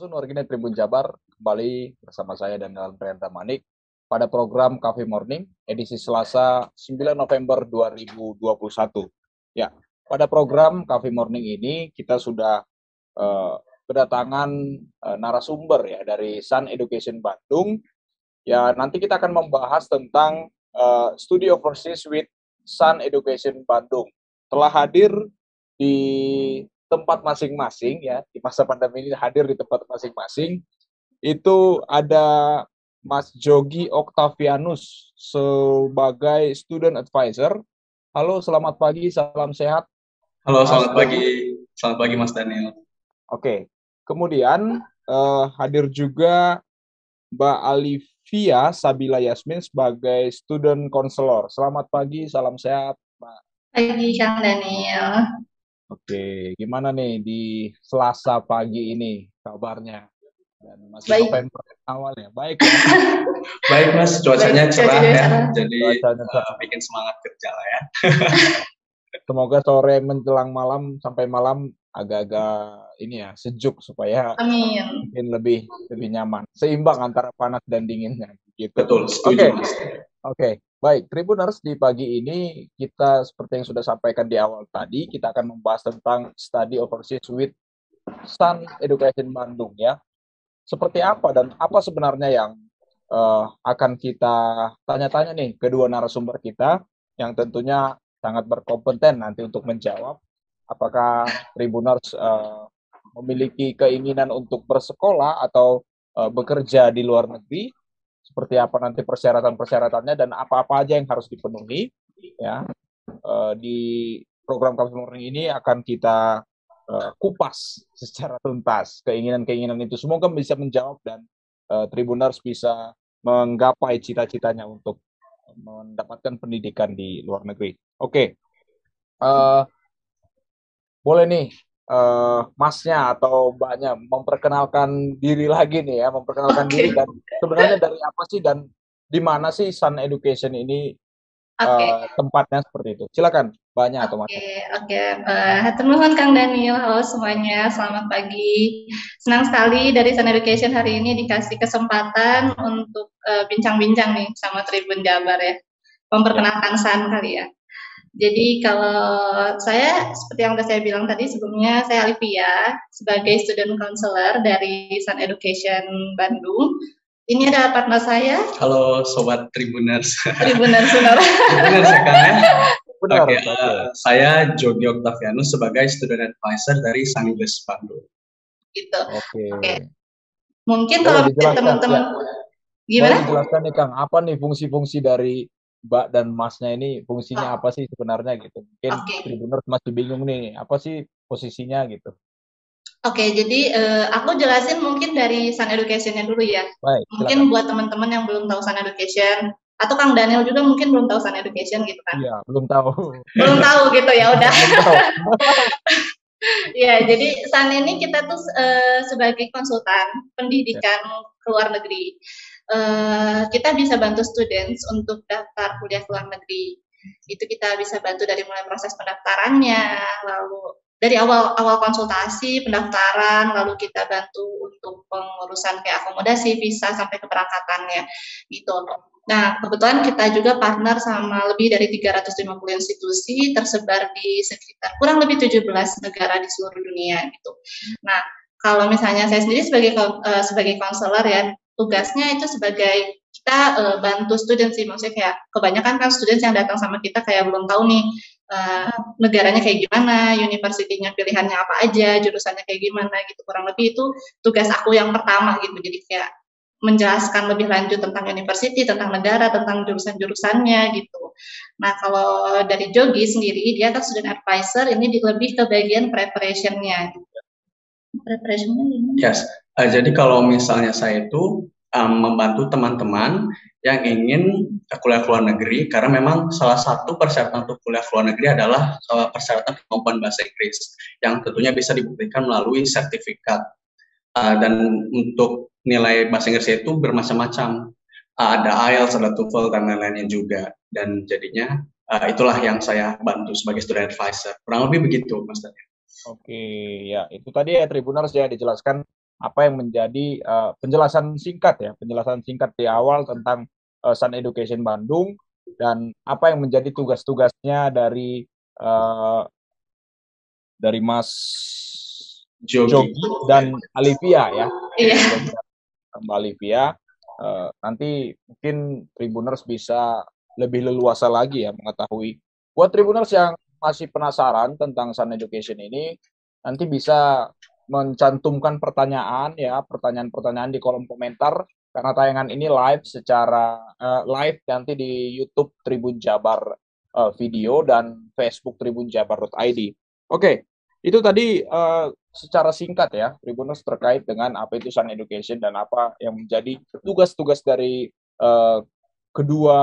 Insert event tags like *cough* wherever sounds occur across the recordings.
Sampurasun warginet Tribun Jabar kembali bersama saya dan Dalam Prianta Manik pada program Cafe Morning edisi Selasa 9 November 2021. Ya, pada program Cafe Morning ini kita sudah uh, kedatangan uh, narasumber ya dari Sun Education Bandung. Ya, nanti kita akan membahas tentang uh, Studio Overseas with Sun Education Bandung. Telah hadir di tempat masing-masing ya di masa pandemi ini hadir di tempat masing-masing itu ada Mas Jogi Octavianus sebagai student advisor. Halo, selamat pagi, salam sehat. Halo, selamat pagi. Selamat pagi Mas Daniel. Oke. Kemudian uh, hadir juga Mbak Alivia Sabila Yasmin sebagai student counselor. Selamat pagi, salam sehat, Mbak. Pagi, Kang Daniel. Oke, gimana nih di Selasa pagi ini kabarnya? Dan masih Baik. November awal ya. Baik ya. *laughs* Baik Mas, cuacanya Baik, cerah ya. Jadi cuacanya cerah. Uh, bikin semangat kerja lah ya. *laughs* Semoga sore menjelang malam sampai malam agak-agak ini ya sejuk supaya Amin. mungkin lebih lebih nyaman. Seimbang antara panas dan dinginnya gitu. Betul, setuju. Oke. Okay. Oke. Okay. Baik, Tribuners di pagi ini kita seperti yang sudah sampaikan di awal tadi, kita akan membahas tentang study overseas with Sun Education Bandung ya. Seperti apa dan apa sebenarnya yang uh, akan kita tanya-tanya nih kedua narasumber kita yang tentunya sangat berkompeten nanti untuk menjawab apakah Tribuners uh, memiliki keinginan untuk bersekolah atau uh, bekerja di luar negeri seperti apa nanti persyaratan-persyaratannya dan apa-apa aja yang harus dipenuhi ya uh, di program Kampus Morning ini akan kita uh, kupas secara tuntas keinginan-keinginan itu semoga bisa menjawab dan uh, Tribuners bisa menggapai cita-citanya untuk mendapatkan pendidikan di luar negeri. Oke, okay. uh, boleh nih uh, masnya atau mbaknya memperkenalkan diri lagi nih ya, memperkenalkan okay. diri dan sebenarnya dari apa sih dan di mana sih Sun Education ini okay. uh, tempatnya seperti itu. Silakan mbaknya atau mas. Oke, okay, oke. Okay. Uh, Kang Daniel, halo semuanya, selamat pagi. Senang sekali dari Sun Education hari ini dikasih kesempatan untuk bincang-bincang uh, nih sama Tribun Jabar ya. Memperkenalkan Sun kali ya. Jadi kalau saya seperti yang sudah saya bilang tadi sebelumnya saya Alivia sebagai student counselor dari Sun Education Bandung. Ini ada partner saya. Halo sobat Tribuners. Tribuners benar. *laughs* Tribuners ya kan ya? Benar, Oke, okay, uh, saya Jogi Octavianus sebagai student advisor dari Sun English Bandung. Gitu. Oke. Okay. Okay. Mungkin kalau teman-teman ya. gimana? Boleh dijelaskan nih Kang, apa nih fungsi-fungsi dari Mbak dan Masnya ini fungsinya oh. apa sih sebenarnya gitu? Mungkin okay. Tribuners masih bingung nih, apa sih posisinya gitu? Oke, okay, jadi uh, aku jelasin mungkin dari Sun Education-nya dulu ya. Baik, mungkin buat teman-teman yang belum tahu Sun Education atau Kang Daniel juga mungkin belum tahu Sun Education gitu kan? Iya, belum tahu. Belum tahu gitu ya udah. *laughs* ya, jadi Sun ini kita tuh uh, sebagai konsultan pendidikan ya. ke luar negeri. Eh, kita bisa bantu students untuk daftar kuliah ke luar negeri. Itu kita bisa bantu dari mulai proses pendaftarannya, lalu dari awal awal konsultasi, pendaftaran, lalu kita bantu untuk pengurusan kayak akomodasi, visa sampai keberangkatannya gitu. Nah, kebetulan kita juga partner sama lebih dari 350 institusi tersebar di sekitar kurang lebih 17 negara di seluruh dunia gitu. Nah, kalau misalnya saya sendiri sebagai uh, sebagai konselor ya tugasnya itu sebagai kita uh, bantu student sih maksudnya kayak kebanyakan kan student yang datang sama kita kayak belum tahu nih uh, negaranya kayak gimana, universitinya pilihannya apa aja, jurusannya kayak gimana gitu kurang lebih itu tugas aku yang pertama gitu jadi kayak menjelaskan lebih lanjut tentang university, tentang negara, tentang jurusan-jurusannya gitu. Nah kalau dari Jogi sendiri dia kan student advisor ini lebih ke bagian preparationnya. Gitu. Preparationnya gimana? Yes, Uh, jadi kalau misalnya saya itu um, membantu teman-teman yang ingin kuliah luar negeri karena memang salah satu persyaratan untuk kuliah luar negeri adalah uh, persyaratan kemampuan bahasa Inggris yang tentunya bisa dibuktikan melalui sertifikat. Uh, dan untuk nilai bahasa Inggris itu bermacam-macam. Uh, ada IELTS, ada TOEFL dan lain-lainnya juga. Dan jadinya uh, itulah yang saya bantu sebagai student advisor. Kurang lebih begitu Mas Daniel. Oke ya itu tadi ya Tribuners ya dijelaskan apa yang menjadi uh, penjelasan singkat ya, penjelasan singkat di awal tentang uh, Sun Education Bandung dan apa yang menjadi tugas-tugasnya dari uh, dari Mas Jogi, Jogi dan Alivia ya. Iya. Mbak Alivia. Uh, nanti mungkin Tribuners bisa lebih leluasa lagi ya mengetahui. Buat Tribuners yang masih penasaran tentang Sun Education ini, nanti bisa mencantumkan pertanyaan ya, pertanyaan-pertanyaan di kolom komentar karena tayangan ini live secara uh, live nanti di YouTube Tribun Jabar uh, video dan Facebook Tribun Jabar.id. Oke, okay, itu tadi uh, secara singkat ya Tribuners terkait dengan apa itu Sun Education dan apa yang menjadi tugas-tugas dari uh, kedua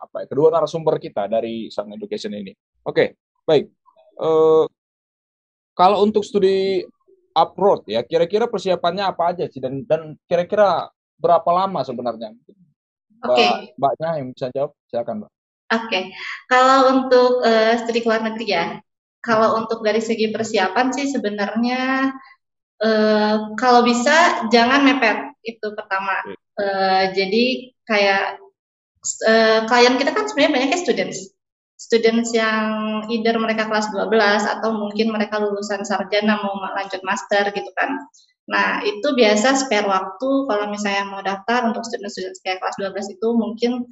apa ya, kedua narasumber kita dari Sun Education ini. Oke, okay, baik. Uh, kalau untuk studi upload ya, kira-kira persiapannya apa aja sih dan dan kira-kira berapa lama sebenarnya? Oke. Okay. Mbaknya yang bisa jawab, silakan Mbak. Oke, okay. kalau untuk uh, studi luar negeri ya, kalau untuk dari segi persiapan sih sebenarnya uh, kalau bisa jangan mepet itu pertama. Uh, jadi kayak uh, klien kita kan sebenarnya banyaknya students students yang either mereka kelas 12 atau mungkin mereka lulusan sarjana mau lanjut master gitu kan. Nah, itu biasa spare waktu kalau misalnya mau daftar untuk student-student kayak kelas 12 itu mungkin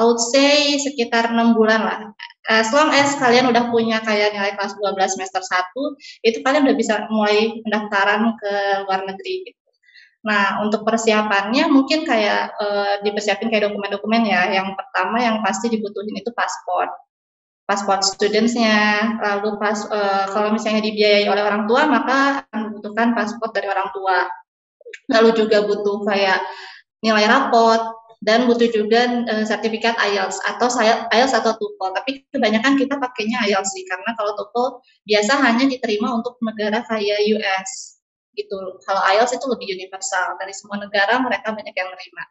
I would say sekitar 6 bulan lah. As long as kalian udah punya kayak nilai kelas 12 semester 1, itu kalian udah bisa mulai pendaftaran ke luar negeri gitu. Nah, untuk persiapannya mungkin kayak e, dipersiapin kayak dokumen-dokumen ya. Yang pertama yang pasti dibutuhin itu paspor pasport studentsnya, lalu pas uh, kalau misalnya dibiayai oleh orang tua maka membutuhkan paspor dari orang tua. Lalu juga butuh kayak nilai rapot dan butuh juga uh, sertifikat IELTS atau IELTS atau TOEFL. Tapi kebanyakan kita pakainya IELTS sih karena kalau TOEFL biasa hanya diterima untuk negara kayak US gitu. Kalau IELTS itu lebih universal dari semua negara mereka banyak yang menerima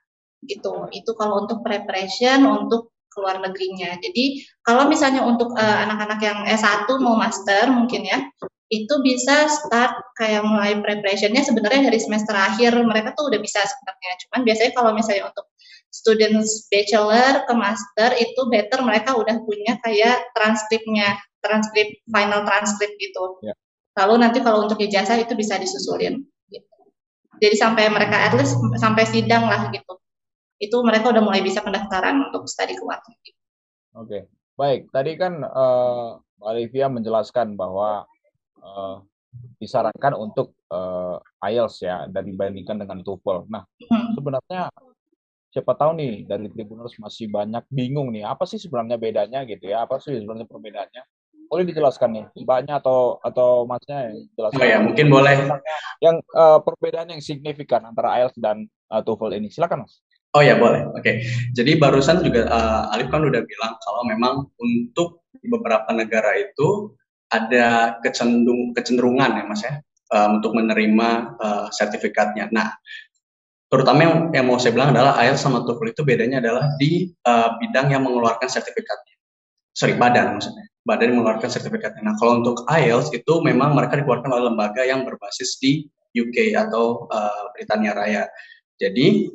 gitu. Itu kalau untuk preparation untuk keluar negerinya. Jadi kalau misalnya untuk eh, anak-anak uh, yang S1 mau master mungkin ya, itu bisa start kayak mulai preparationnya sebenarnya dari semester akhir mereka tuh udah bisa sebenarnya. Cuman biasanya kalau misalnya untuk students bachelor ke master itu better mereka udah punya kayak transkripnya, transkrip final transkrip gitu. Ya. Lalu nanti kalau untuk ijazah itu bisa disusulin. Gitu. Jadi sampai mereka at least sampai sidang lah gitu itu mereka udah mulai bisa pendaftaran untuk studi ke luar negeri. Oke, baik. Tadi kan uh, Olivia menjelaskan bahwa uh, disarankan untuk uh, IELTS ya dan dibandingkan dengan TOEFL. Nah, hmm. sebenarnya siapa tahu nih dari Tribuners masih banyak bingung nih apa sih sebenarnya bedanya gitu ya? Apa sih sebenarnya perbedaannya? Boleh dijelaskan nih, mbaknya atau atau masnya yang jelaskan? Oh ya, mungkin boleh. Yang uh, perbedaan yang signifikan antara IELTS dan uh, TOEFL ini, silakan mas. Oh ya boleh, oke. Okay. Jadi barusan juga uh, Alif kan udah bilang kalau memang untuk beberapa negara itu ada kecenderung kecenderungan ya mas ya uh, untuk menerima uh, sertifikatnya. Nah, terutama yang, yang mau saya bilang adalah IELTS sama TOEFL itu bedanya adalah di uh, bidang yang mengeluarkan sertifikatnya. Sorry, badan maksudnya. Badan yang mengeluarkan sertifikatnya. Nah, kalau untuk IELTS itu memang mereka dikeluarkan oleh lembaga yang berbasis di UK atau uh, Britania Raya. Jadi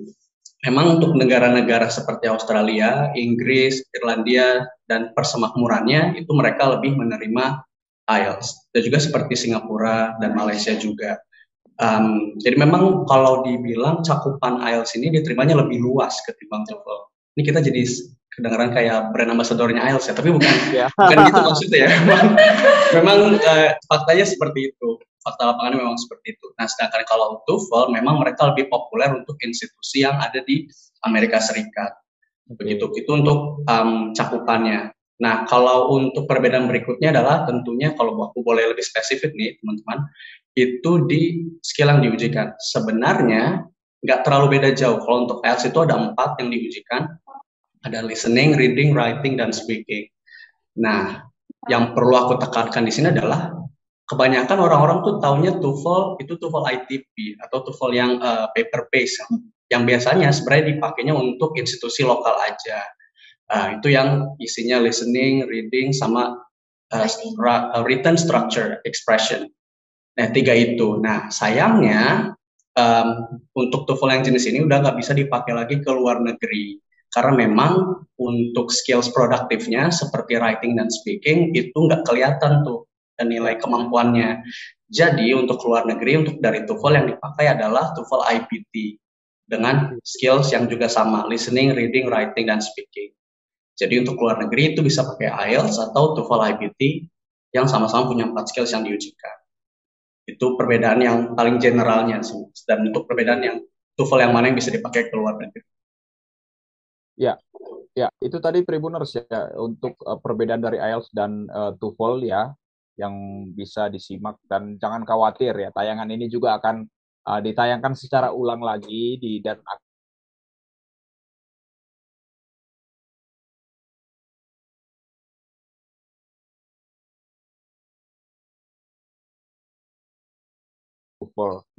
memang untuk negara-negara seperti Australia, Inggris, Irlandia, dan persemakmurannya itu mereka lebih menerima IELTS. Dan juga seperti Singapura dan Malaysia juga. Um, jadi memang kalau dibilang cakupan IELTS ini diterimanya lebih luas ketimbang TOEFL. Ini kita jadi kedengaran kayak brand ambassadornya IELTS ya, tapi bukan, *laughs* yeah. bukan gitu maksudnya ya. *laughs* Memang, memang uh, faktanya seperti itu fakta lapangannya memang seperti itu. Nah, sedangkan kalau TOEFL memang mereka lebih populer untuk institusi yang ada di Amerika Serikat. Begitu itu untuk um, cakupannya. Nah, kalau untuk perbedaan berikutnya adalah tentunya kalau aku boleh lebih spesifik nih, teman-teman, itu di skill yang diujikan. Sebenarnya nggak terlalu beda jauh. Kalau untuk IELTS itu ada empat yang diujikan. Ada listening, reading, writing, dan speaking. Nah, yang perlu aku tekankan di sini adalah kebanyakan orang-orang tuh taunya TOEFL itu TOEFL ITP atau TOEFL yang uh, paper based yang biasanya sebenarnya dipakainya untuk institusi lokal aja. Uh, itu yang isinya listening, reading, sama uh, written structure expression. Nah, tiga itu. Nah, sayangnya um, untuk TOEFL yang jenis ini udah nggak bisa dipakai lagi ke luar negeri karena memang untuk skills produktifnya seperti writing dan speaking itu nggak kelihatan tuh dan nilai kemampuannya. Jadi untuk luar negeri untuk dari TOEFL yang dipakai adalah TOEFL IPT dengan skills yang juga sama listening, reading, writing dan speaking. Jadi untuk luar negeri itu bisa pakai IELTS atau TOEFL IPT yang sama-sama punya empat skills yang diujikan. Itu perbedaan yang paling generalnya sih. Dan untuk perbedaan yang TOEFL yang mana yang bisa dipakai ke luar negeri. Ya, ya itu tadi Tribuners ya untuk uh, perbedaan dari IELTS dan uh, TOEFL ya yang bisa disimak. Dan jangan khawatir ya tayangan ini juga akan uh, ditayangkan secara ulang lagi di dan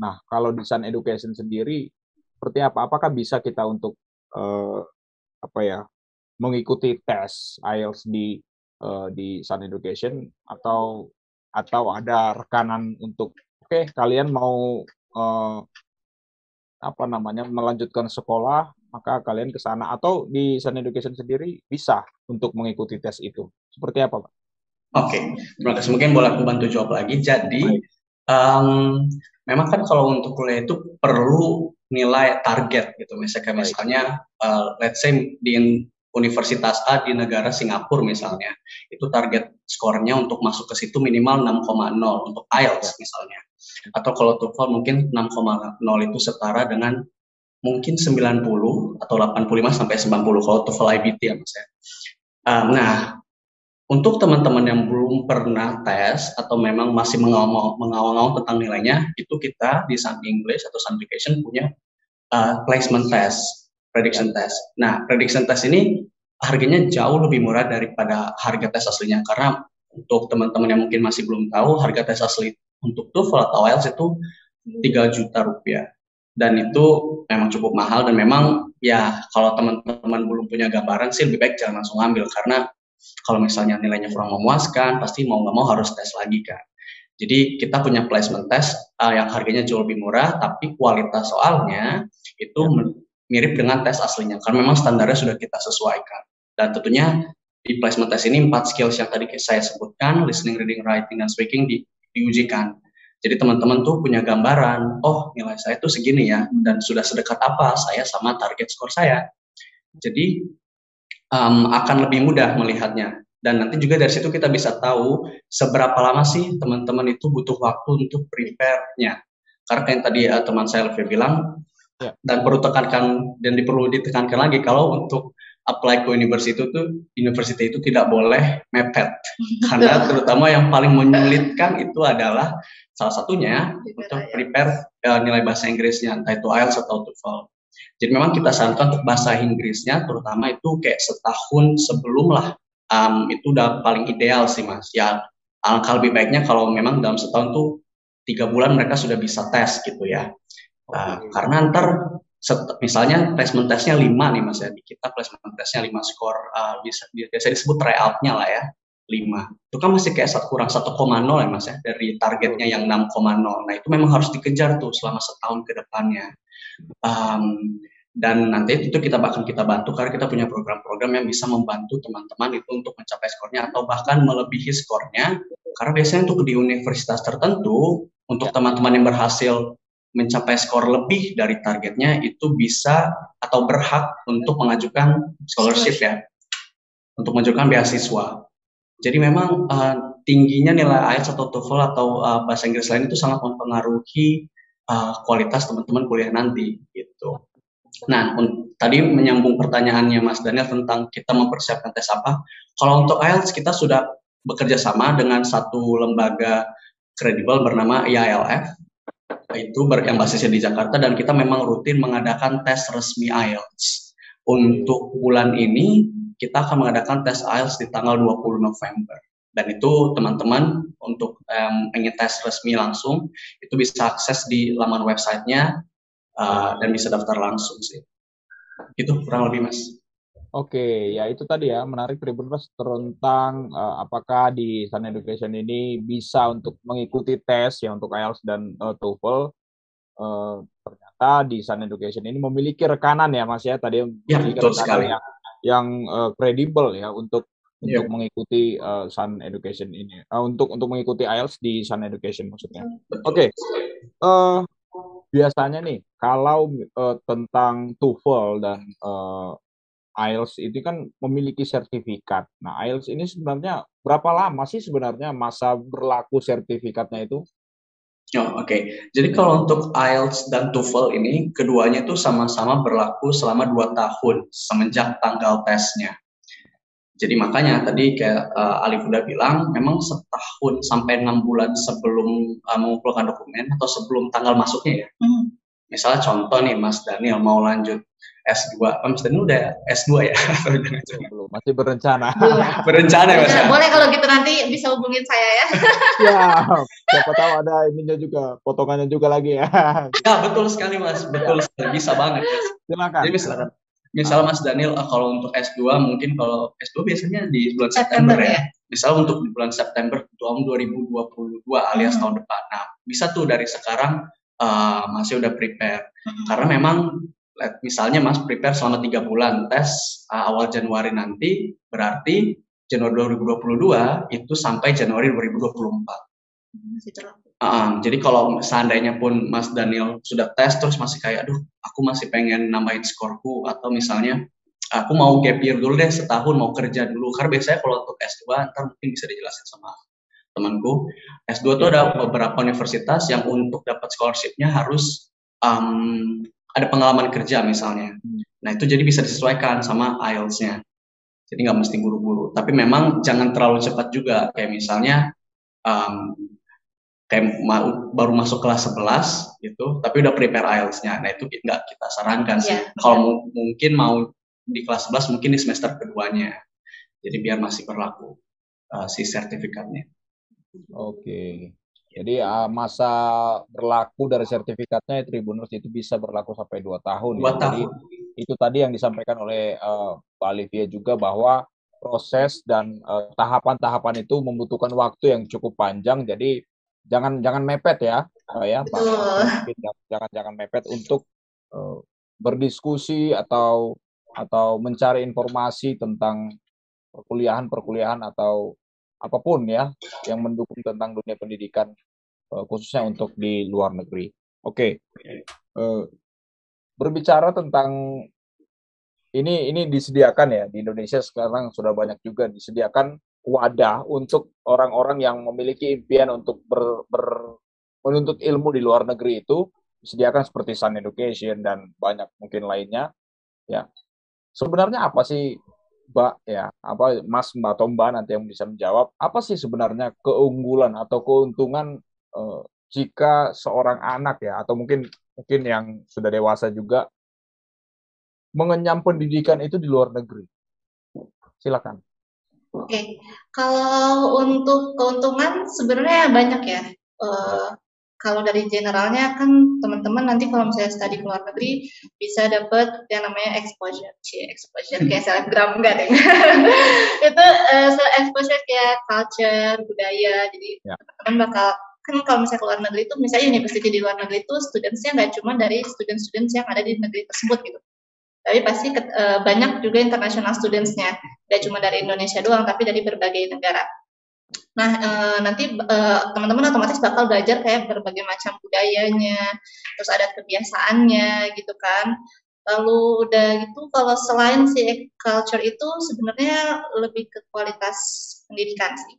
Nah, kalau di Sun Education sendiri seperti apa? Apakah bisa kita untuk uh, apa ya mengikuti tes IELTS di uh, di Sun Education atau atau ada rekanan untuk oke okay, kalian mau uh, apa namanya melanjutkan sekolah maka kalian ke sana atau di Sun Education sendiri bisa untuk mengikuti tes itu seperti apa pak? Oke, okay. terima kasih. Mungkin boleh aku bantu jawab lagi. Jadi um, memang kan kalau untuk kuliah itu perlu nilai target gitu. Misalnya misalnya uh, let's say di universitas A di negara Singapura misalnya, itu target skornya untuk masuk ke situ minimal 6,0 untuk IELTS misalnya. Atau kalau TOEFL mungkin 6,0 itu setara dengan mungkin 90 atau 85 sampai 90 kalau TOEFL IBT ya Mas ya. Um, nah, untuk teman-teman yang belum pernah tes atau memang masih mengawang-awang tentang nilainya, itu kita di Sun English atau Sun Education punya uh, placement test, prediction test. Nah, prediction test ini harganya jauh lebih murah daripada harga tes aslinya. Karena untuk teman-teman yang mungkin masih belum tahu harga tes asli untuk TOEFL atau IELTS itu 3 juta rupiah. Dan itu memang cukup mahal dan memang ya kalau teman-teman belum punya gambaran sih lebih baik jangan langsung ambil. Karena kalau misalnya nilainya kurang memuaskan pasti mau nggak mau harus tes lagi kan. Jadi kita punya placement test uh, yang harganya jauh lebih murah tapi kualitas soalnya itu ya mirip dengan tes aslinya karena memang standarnya sudah kita sesuaikan dan tentunya di placement test ini empat skills yang tadi saya sebutkan listening, reading, writing, dan speaking di, diujikan. Jadi teman-teman tuh punya gambaran, oh nilai saya tuh segini ya, dan sudah sedekat apa saya sama target skor saya. Jadi um, akan lebih mudah melihatnya. Dan nanti juga dari situ kita bisa tahu seberapa lama sih teman-teman itu butuh waktu untuk prepare-nya. Karena yang tadi uh, teman saya Levi bilang, Ya. Dan perlu tekankan dan perlu ditekankan lagi kalau untuk apply ke university itu tuh university itu tidak boleh mepet *laughs* karena terutama yang paling menyulitkan itu adalah salah satunya untuk prepare uh, nilai bahasa Inggrisnya entah itu IELTS atau TOEFL. Jadi memang kita sarankan untuk bahasa Inggrisnya terutama itu kayak setahun sebelum lah um, itu udah paling ideal sih mas. Ya alangkah lebih baiknya kalau memang dalam setahun tuh tiga bulan mereka sudah bisa tes gitu ya. Nah, karena ntar misalnya placement testnya 5 nih mas ya, di kita placement testnya 5 skor, uh, bisa biasa disebut tryout-nya lah ya, 5. Itu kan masih kayak satu kurang 1,0 ya mas ya, dari targetnya yang 6,0. Nah itu memang harus dikejar tuh selama setahun ke depannya. Um, dan nanti itu kita bahkan kita bantu karena kita punya program-program yang bisa membantu teman-teman itu untuk mencapai skornya atau bahkan melebihi skornya karena biasanya untuk di universitas tertentu untuk ya. teman-teman yang berhasil mencapai skor lebih dari targetnya itu bisa atau berhak untuk mengajukan scholarship ya untuk mengajukan beasiswa. Jadi memang uh, tingginya nilai IELTS atau TOEFL atau uh, bahasa Inggris lain itu sangat mempengaruhi uh, kualitas teman-teman kuliah nanti gitu. Nah, tadi menyambung pertanyaannya Mas Daniel tentang kita mempersiapkan tes apa. Kalau untuk IELTS kita sudah bekerja sama dengan satu lembaga kredibel bernama IALF itu yang basisnya di Jakarta dan kita memang rutin mengadakan tes resmi IELTS. Untuk bulan ini kita akan mengadakan tes IELTS di tanggal 20 November. Dan itu teman-teman untuk um, ingin tes resmi langsung itu bisa akses di laman websitenya uh, dan bisa daftar langsung sih. Itu kurang lebih mas. Oke, ya itu tadi ya menarik Tribuners tentang uh, apakah di Sun Education ini bisa untuk mengikuti tes ya untuk IELTS dan uh, TOEFL. uh, ternyata di Sun Education ini memiliki rekanan ya Mas ya tadi ya, betul sekali. yang yang kredibel uh, ya untuk yeah. untuk mengikuti uh, Sun Education ini uh, untuk untuk mengikuti IELTS di Sun Education maksudnya. Oke. Okay. Uh, biasanya nih kalau uh, tentang TOEFL dan uh, IELTS itu kan memiliki sertifikat. Nah, IELTS ini sebenarnya berapa lama sih sebenarnya masa berlaku sertifikatnya itu? Oh, oke. Okay. Jadi kalau untuk IELTS dan TOEFL ini keduanya itu sama-sama berlaku selama dua tahun semenjak tanggal tesnya. Jadi makanya tadi kayak uh, Alif udah bilang, memang setahun sampai enam bulan sebelum uh, mengumpulkan dokumen atau sebelum tanggal masuknya ya. Hmm. Misalnya contoh nih Mas Daniel mau lanjut S2, oh, Mas Daniel udah S2 ya? *laughs* Belum, masih berencana. berencana ya Mas ya? Boleh kalau gitu nanti bisa hubungin saya ya. *laughs* ya, siapa tahu ada ininya juga, potongannya juga lagi ya. *laughs* ya betul sekali Mas, betul sekali, bisa banget. Mas. Silakan. Jadi misalkan misal Mas Daniel uh, kalau untuk S2 mungkin kalau S2 biasanya di bulan September, September ya. ya. Misal untuk di bulan September tahun 2022 alias hmm. tahun depan. Nah, bisa tuh dari sekarang uh, masih udah prepare. Hmm. Karena memang misalnya Mas prepare selama tiga bulan tes uh, awal Januari nanti berarti Januari 2022 itu sampai Januari 2024. Masih terlalu Uh, jadi kalau seandainya pun Mas Daniel sudah tes terus masih kayak, aduh, aku masih pengen nambahin skorku atau misalnya aku mau gap year dulu deh setahun mau kerja dulu. Karena biasanya kalau untuk S2 ntar mungkin bisa dijelasin sama temanku. S2 itu ada beberapa universitas yang untuk dapat scholarshipnya harus um, ada pengalaman kerja misalnya. Nah itu jadi bisa disesuaikan sama IELTS-nya. Jadi nggak mesti buru-buru. Tapi memang jangan terlalu cepat juga. Kayak misalnya um, kayak baru masuk kelas 11 gitu, tapi udah prepare IELTS-nya. Nah, itu nggak kita sarankan sih. Yeah. Kalau mungkin mau di kelas 11 mungkin di semester keduanya. Jadi biar masih berlaku uh, si sertifikatnya. Oke. Okay. Jadi uh, masa berlaku dari sertifikatnya Tribunus itu bisa berlaku sampai dua tahun. Dua ya. tahun. Jadi itu tadi yang disampaikan oleh uh, Pak Olivia juga bahwa proses dan tahapan-tahapan uh, itu membutuhkan waktu yang cukup panjang. Jadi jangan jangan mepet ya uh, ya Pak. jangan jangan mepet untuk uh, berdiskusi atau atau mencari informasi tentang perkuliahan perkuliahan atau apa pun ya yang mendukung tentang dunia pendidikan uh, khususnya untuk di luar negeri. Oke, okay. uh, berbicara tentang ini ini disediakan ya di Indonesia sekarang sudah banyak juga disediakan wadah untuk orang-orang yang memiliki impian untuk ber, ber, menuntut ilmu di luar negeri itu disediakan seperti Sun Education dan banyak mungkin lainnya ya sebenarnya apa sih Mbak ya apa Mas Mbak atau Mbak nanti yang bisa menjawab apa sih sebenarnya keunggulan atau keuntungan eh, jika seorang anak ya atau mungkin mungkin yang sudah dewasa juga mengenyam pendidikan itu di luar negeri silakan Oke, okay. kalau untuk keuntungan sebenarnya banyak ya. Uh, kalau dari generalnya kan teman-teman nanti kalau misalnya studi ke luar negeri bisa dapat yang namanya exposure, Cie, exposure kayak *laughs* selebgram enggak deh. *laughs* itu uh, exposure kayak culture, budaya. Jadi ya. teman-teman bakal kan kalau misalnya ke luar negeri itu misalnya university di luar negeri itu studentsnya nggak cuma dari student-students yang ada di negeri tersebut gitu tapi pasti uh, banyak juga international studentsnya tidak cuma dari Indonesia doang tapi dari berbagai negara nah uh, nanti uh, teman-teman otomatis bakal belajar kayak berbagai macam budayanya terus ada kebiasaannya gitu kan lalu udah gitu kalau selain si culture itu sebenarnya lebih ke kualitas pendidikan sih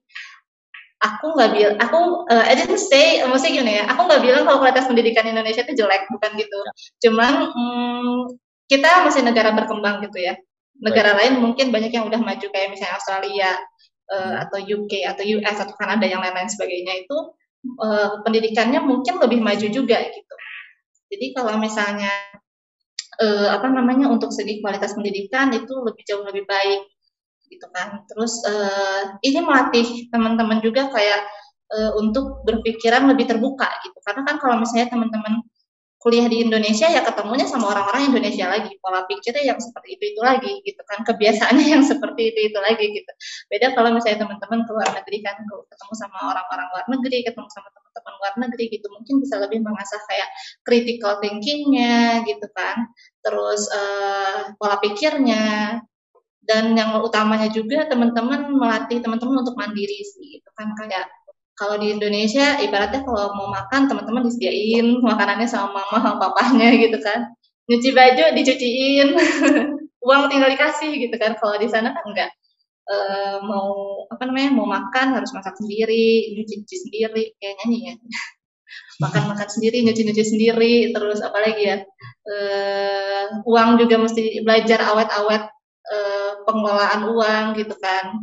aku nggak bilang aku uh, I didn't say maksudnya gini ya aku nggak bilang kalau kualitas pendidikan Indonesia itu jelek bukan gitu ya. cuman hmm, kita masih negara berkembang gitu ya. Negara Baik. lain mungkin banyak yang udah maju kayak misalnya Australia uh, atau UK atau US atau Kanada yang lain-lain sebagainya itu uh, pendidikannya mungkin lebih maju juga gitu. Jadi kalau misalnya uh, apa namanya untuk segi kualitas pendidikan itu lebih jauh lebih baik gitu kan. Terus uh, ini melatih teman-teman juga kayak uh, untuk berpikiran lebih terbuka gitu. Karena kan kalau misalnya teman-teman kuliah di Indonesia ya ketemunya sama orang-orang Indonesia lagi. Pola pikirnya yang seperti itu itu lagi gitu kan. Kebiasaannya *laughs* yang seperti itu itu lagi gitu. Beda kalau misalnya teman-teman ke luar negeri kan ketemu sama orang-orang luar negeri ketemu sama teman teman-teman luar negeri gitu. Mungkin bisa lebih mengasah kayak critical thinkingnya gitu kan. Terus uh, pola pikirnya. Dan yang utamanya juga teman-teman melatih teman-teman untuk mandiri sih gitu kan kayak kalau di Indonesia ibaratnya kalau mau makan teman-teman disediain makanannya sama mama sama papahnya gitu kan. Nyuci baju dicuciin. *laughs* Uang tinggal dikasih gitu kan. Kalau di sana kan enggak. E, mau apa namanya mau makan harus masak sendiri nyuci nyuci sendiri kayak nyanyi ya. *laughs* Makan makan sendiri nyuci nyuci sendiri terus apalagi ya e, uang juga mesti belajar awet-awet e, pengelolaan uang gitu kan.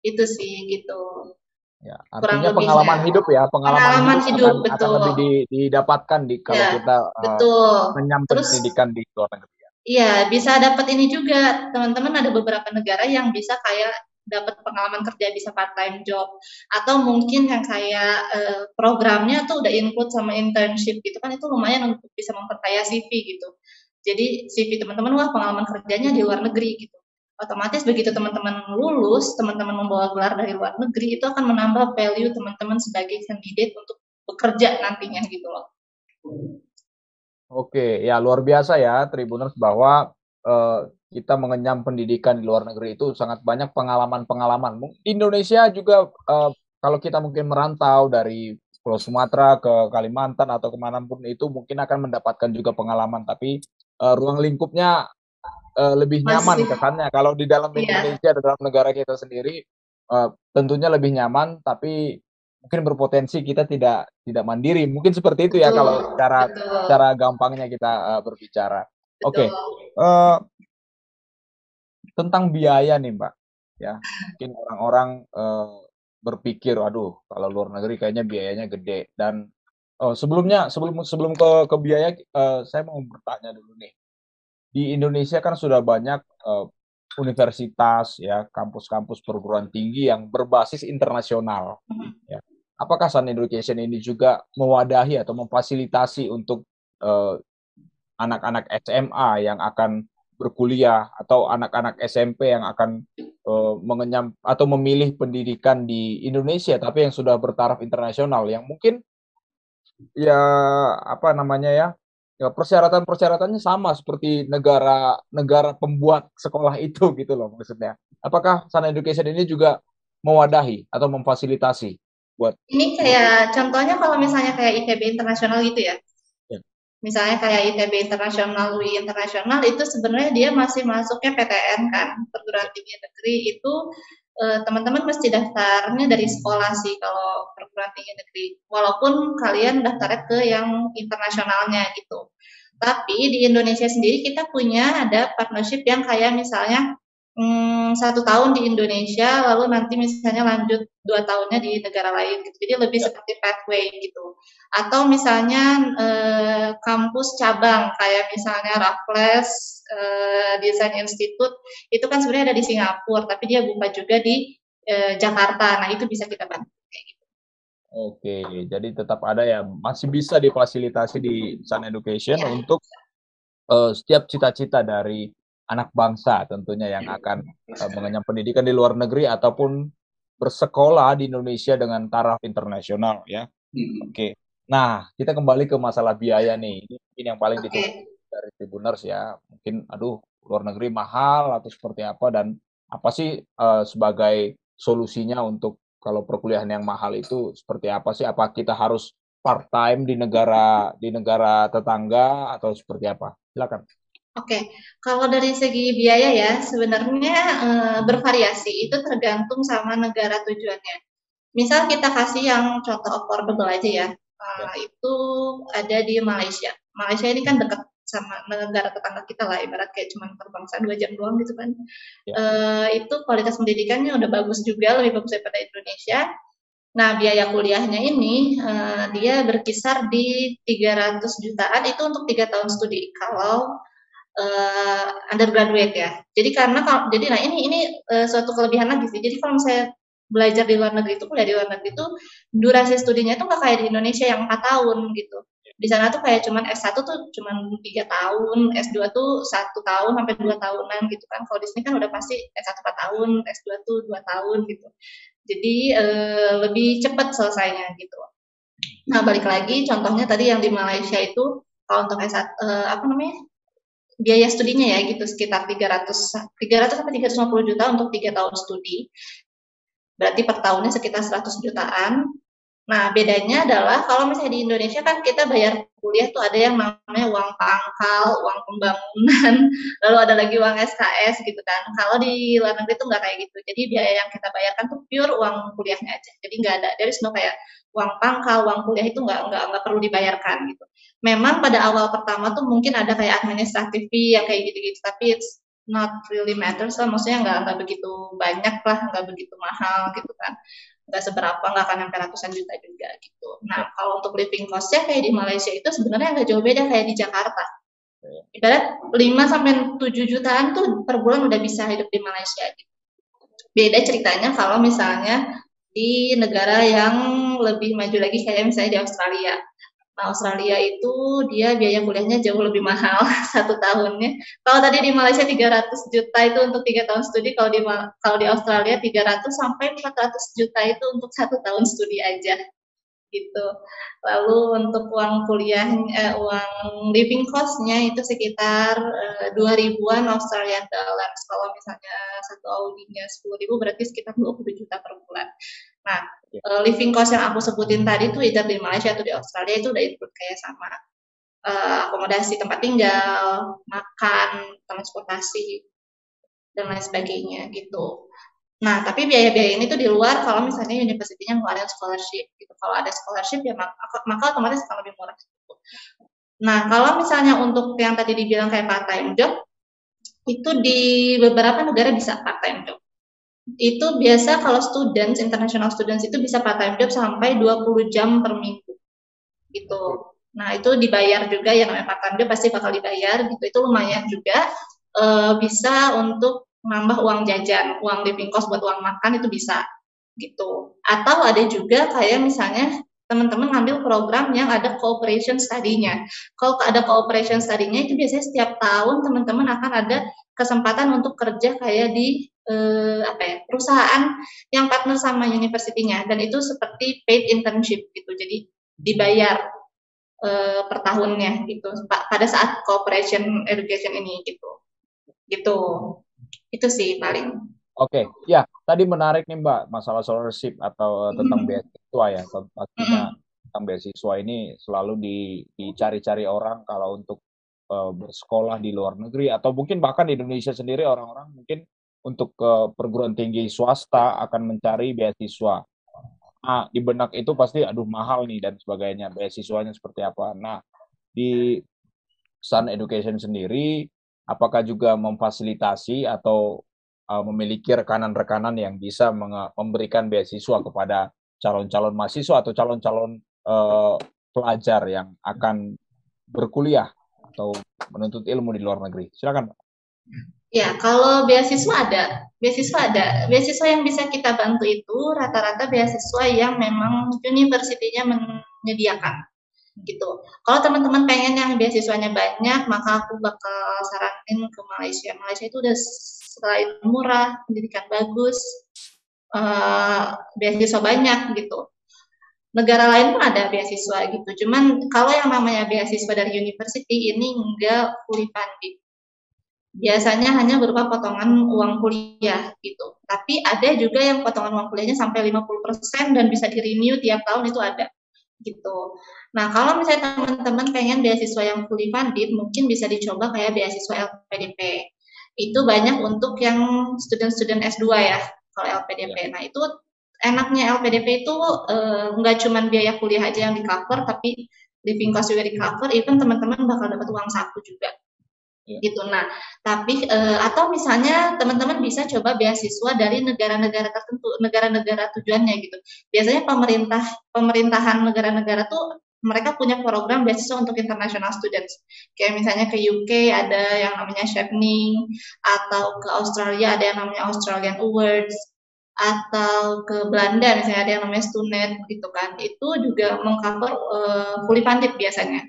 Itu sih gitu Ya, artinya pengalaman ya. hidup ya, pengalaman, pengalaman hidup, hidup akan, betul. akan lebih di, didapatkan di kalau ya, kita betul. Uh, menyambut pendidikan di luar negeri. Ya. Iya, bisa dapat ini juga. Teman-teman ada beberapa negara yang bisa kayak dapat pengalaman kerja bisa part time job atau mungkin yang kayak uh, programnya tuh udah include sama internship gitu kan itu lumayan untuk bisa memperkaya CV gitu. Jadi CV teman-teman wah pengalaman kerjanya di luar negeri gitu otomatis begitu teman-teman lulus, teman-teman membawa gelar dari luar negeri, itu akan menambah value teman-teman sebagai kandidat untuk bekerja nantinya gitu loh. Oke, ya luar biasa ya Tribuners bahwa uh, kita mengenyam pendidikan di luar negeri itu sangat banyak pengalaman-pengalaman. Indonesia juga uh, kalau kita mungkin merantau dari Pulau Sumatera ke Kalimantan atau ke mana pun itu mungkin akan mendapatkan juga pengalaman, tapi uh, ruang lingkupnya uh, lebih nyaman kesannya. Kalau di dalam iya. Indonesia, dalam negara kita sendiri, uh, tentunya lebih nyaman, tapi mungkin berpotensi kita tidak tidak mandiri. Mungkin seperti itu ya kalau cara betul. cara gampangnya kita uh, berbicara. Oke, okay. uh, tentang biaya nih Mbak, ya mungkin orang-orang uh, berpikir, aduh kalau luar negeri kayaknya biayanya gede dan oh, sebelumnya sebelum sebelum ke ke biaya, uh, saya mau bertanya dulu nih di Indonesia kan sudah banyak uh, universitas ya kampus-kampus perguruan tinggi yang berbasis internasional. Ya. Apakah Sun Education ini juga mewadahi atau memfasilitasi untuk eh, anak-anak SMA yang akan berkuliah atau anak-anak SMP yang akan uh, mengenyam atau memilih pendidikan di Indonesia tapi yang sudah bertaraf internasional? Yang mungkin ya apa namanya ya ya persyaratan-persyaratannya sama seperti negara-negara pembuat sekolah itu *laughs* gitu loh maksudnya. Apakah Sana Education ini juga mewadahi atau memfasilitasi buat Ini kayak contohnya kalau misalnya kayak ITB internasional gitu ya. ya. Misalnya kayak ITB internasional, UI internasional itu sebenarnya dia masih masuknya PTN kan, perguruan tinggi negeri itu eh, teman-teman mesti daftarnya dari sekolah sih kalau perguruan tinggi negeri. Walaupun kalian daftarnya ke yang internasionalnya gitu. Tapi di Indonesia sendiri kita punya ada partnership yang kayak misalnya hmm, satu tahun di Indonesia, lalu nanti misalnya lanjut dua tahunnya di negara lain. Gitu. Jadi lebih ya. seperti pathway gitu. Atau misalnya eh, kampus cabang kayak misalnya Raffles eh, Design Institute itu kan sebenarnya ada di Singapura, tapi dia buka juga di eh, Jakarta. Nah itu bisa kita bantu. Oke, jadi tetap ada ya, masih bisa difasilitasi di Sun Education ya. untuk uh, setiap cita-cita dari anak bangsa tentunya yang akan uh, mengenyam pendidikan di luar negeri ataupun bersekolah di Indonesia dengan taraf internasional ya. Hmm. Oke. Nah, kita kembali ke masalah biaya nih. Ini mungkin yang paling ditunggu dari Tribuners ya. Mungkin aduh, luar negeri mahal atau seperti apa dan apa sih uh, sebagai solusinya untuk kalau perkuliahan yang mahal itu seperti apa sih? Apa kita harus part time di negara di negara tetangga atau seperti apa? Silakan. Oke, kalau dari segi biaya ya sebenarnya e, bervariasi itu tergantung sama negara tujuannya. Misal kita kasih yang contoh affordable aja ya, e, itu ada di Malaysia. Malaysia ini kan dekat sama negara tetangga kita lah ibarat kayak cuma terbangsa dua jam doang gitu kan. Ya. uh, itu kualitas pendidikannya udah bagus juga lebih bagus daripada Indonesia. Nah biaya kuliahnya ini uh, dia berkisar di 300 jutaan itu untuk tiga tahun studi kalau uh, undergraduate ya. Jadi karena kalau jadi nah ini ini uh, suatu kelebihan lagi sih. Jadi kalau saya belajar di luar negeri itu kuliah di luar negeri itu durasi studinya itu nggak kayak di Indonesia yang empat tahun gitu di sana tuh kayak cuman S1 tuh cuman tiga tahun, S2 tuh satu tahun sampai dua tahunan gitu kan. Kalau di sini kan udah pasti S1 empat tahun, S2 tuh dua tahun gitu. Jadi e, lebih cepat selesainya gitu. Nah, balik lagi contohnya tadi yang di Malaysia itu kalau untuk S1 uh, apa namanya? biaya studinya ya gitu sekitar 300 300 sampai 350 juta untuk tiga tahun studi. Berarti per tahunnya sekitar 100 jutaan. Nah, bedanya adalah kalau misalnya di Indonesia kan kita bayar kuliah tuh ada yang namanya uang pangkal, uang pembangunan, *laughs* lalu ada lagi uang SKS gitu kan. Kalau di luar negeri tuh nggak kayak gitu. Jadi biaya yang kita bayarkan tuh pure uang kuliahnya aja. Jadi nggak ada, dari no kayak uang pangkal, uang kuliah itu nggak nggak nggak perlu dibayarkan gitu. Memang pada awal pertama tuh mungkin ada kayak administratif fee yang kayak gitu-gitu, tapi it's not really matters lah. Maksudnya nggak nggak begitu banyak lah, nggak begitu mahal gitu kan nggak seberapa nggak akan sampai ratusan juta juga gitu. Nah kalau untuk living costnya kayak di Malaysia itu sebenarnya nggak jauh beda kayak di Jakarta. Ibarat 5 sampai 7 jutaan tuh per bulan udah bisa hidup di Malaysia gitu. Beda ceritanya kalau misalnya di negara yang lebih maju lagi kayak misalnya di Australia. Nah, Australia itu dia biaya kuliahnya jauh lebih mahal *laughs* satu tahunnya. Kalau tadi di Malaysia 300 juta itu untuk tiga tahun studi, kalau di kalau di Australia 300 sampai 400 juta itu untuk satu tahun studi aja gitu. Lalu untuk uang kuliah, eh, uang living costnya itu sekitar eh, dua ribuan Australian dollars. Kalau misalnya satu audinya sepuluh ribu berarti sekitar 20 juta per bulan. Nah, uh, living cost yang aku sebutin tadi tuh either di Malaysia atau di Australia itu udah include kayak sama uh, akomodasi tempat tinggal, makan, transportasi dan lain sebagainya gitu. Nah, tapi biaya-biaya ini tuh di luar kalau misalnya universitinya ngeluarin scholarship gitu. Kalau ada scholarship ya maka, maka otomatis akan lebih murah gitu. Nah, kalau misalnya untuk yang tadi dibilang kayak part time job, itu di beberapa negara bisa part time job itu biasa kalau students, international students itu bisa part time job sampai 20 jam per minggu. Gitu. Nah, itu dibayar juga yang namanya part time job pasti bakal dibayar gitu. Itu lumayan juga e, bisa untuk nambah uang jajan, uang living cost buat uang makan itu bisa gitu. Atau ada juga kayak misalnya teman-teman ngambil program yang ada cooperation study-nya. Kalau ada cooperation study-nya itu biasanya setiap tahun teman-teman akan ada kesempatan untuk kerja kayak di eh, apa ya perusahaan yang partner sama universitinya. Dan itu seperti paid internship gitu. Jadi dibayar eh, per tahunnya gitu. Pada saat cooperation education ini gitu. Gitu. Itu sih paling. Oke okay. ya tadi menarik nih mbak masalah scholarship atau tentang mm -hmm. beasiswa ya. Pastinya mm tentang beasiswa ini selalu di, dicari-cari orang kalau untuk uh, bersekolah di luar negeri atau mungkin bahkan di Indonesia sendiri orang-orang mungkin untuk ke perguruan tinggi swasta akan mencari beasiswa. Nah, di benak itu pasti aduh mahal nih dan sebagainya. Beasiswanya seperti apa? Nah, di Sun Education sendiri apakah juga memfasilitasi atau uh, memiliki rekanan-rekanan yang bisa memberikan beasiswa kepada calon-calon mahasiswa atau calon-calon uh, pelajar yang akan berkuliah atau menuntut ilmu di luar negeri. Silakan. Ya, kalau beasiswa ada, beasiswa ada. Beasiswa yang bisa kita bantu itu rata-rata beasiswa yang memang universitinya menyediakan gitu. Kalau teman-teman pengen yang beasiswanya banyak, maka aku bakal saranin ke Malaysia. Malaysia itu udah selain murah, pendidikan bagus, uh, beasiswa banyak gitu. Negara lain pun ada beasiswa gitu. Cuman kalau yang namanya beasiswa dari university ini enggak fully funded biasanya hanya berupa potongan uang kuliah gitu. Tapi ada juga yang potongan uang kuliahnya sampai 50% dan bisa di-renew tiap tahun itu ada gitu. Nah, kalau misalnya teman-teman pengen beasiswa yang fully funded, mungkin bisa dicoba kayak beasiswa LPDP. Itu banyak untuk yang student-student S2 ya, kalau LPDP. Ya. Nah, itu enaknya LPDP itu eh, nggak cuma biaya kuliah aja yang di cover, tapi living cost juga di cover, even teman-teman bakal dapat uang saku juga Ya. gitu. Nah, tapi e, atau misalnya teman-teman bisa coba beasiswa dari negara-negara tertentu, negara-negara tujuannya gitu. Biasanya pemerintah pemerintahan negara-negara tuh mereka punya program beasiswa untuk international students. Kayak misalnya ke UK ada yang namanya Chevening atau ke Australia ada yang namanya Australian Awards atau ke Belanda misalnya ada yang namanya Stunet gitu kan. Itu juga mengcover uh, fully funded biasanya.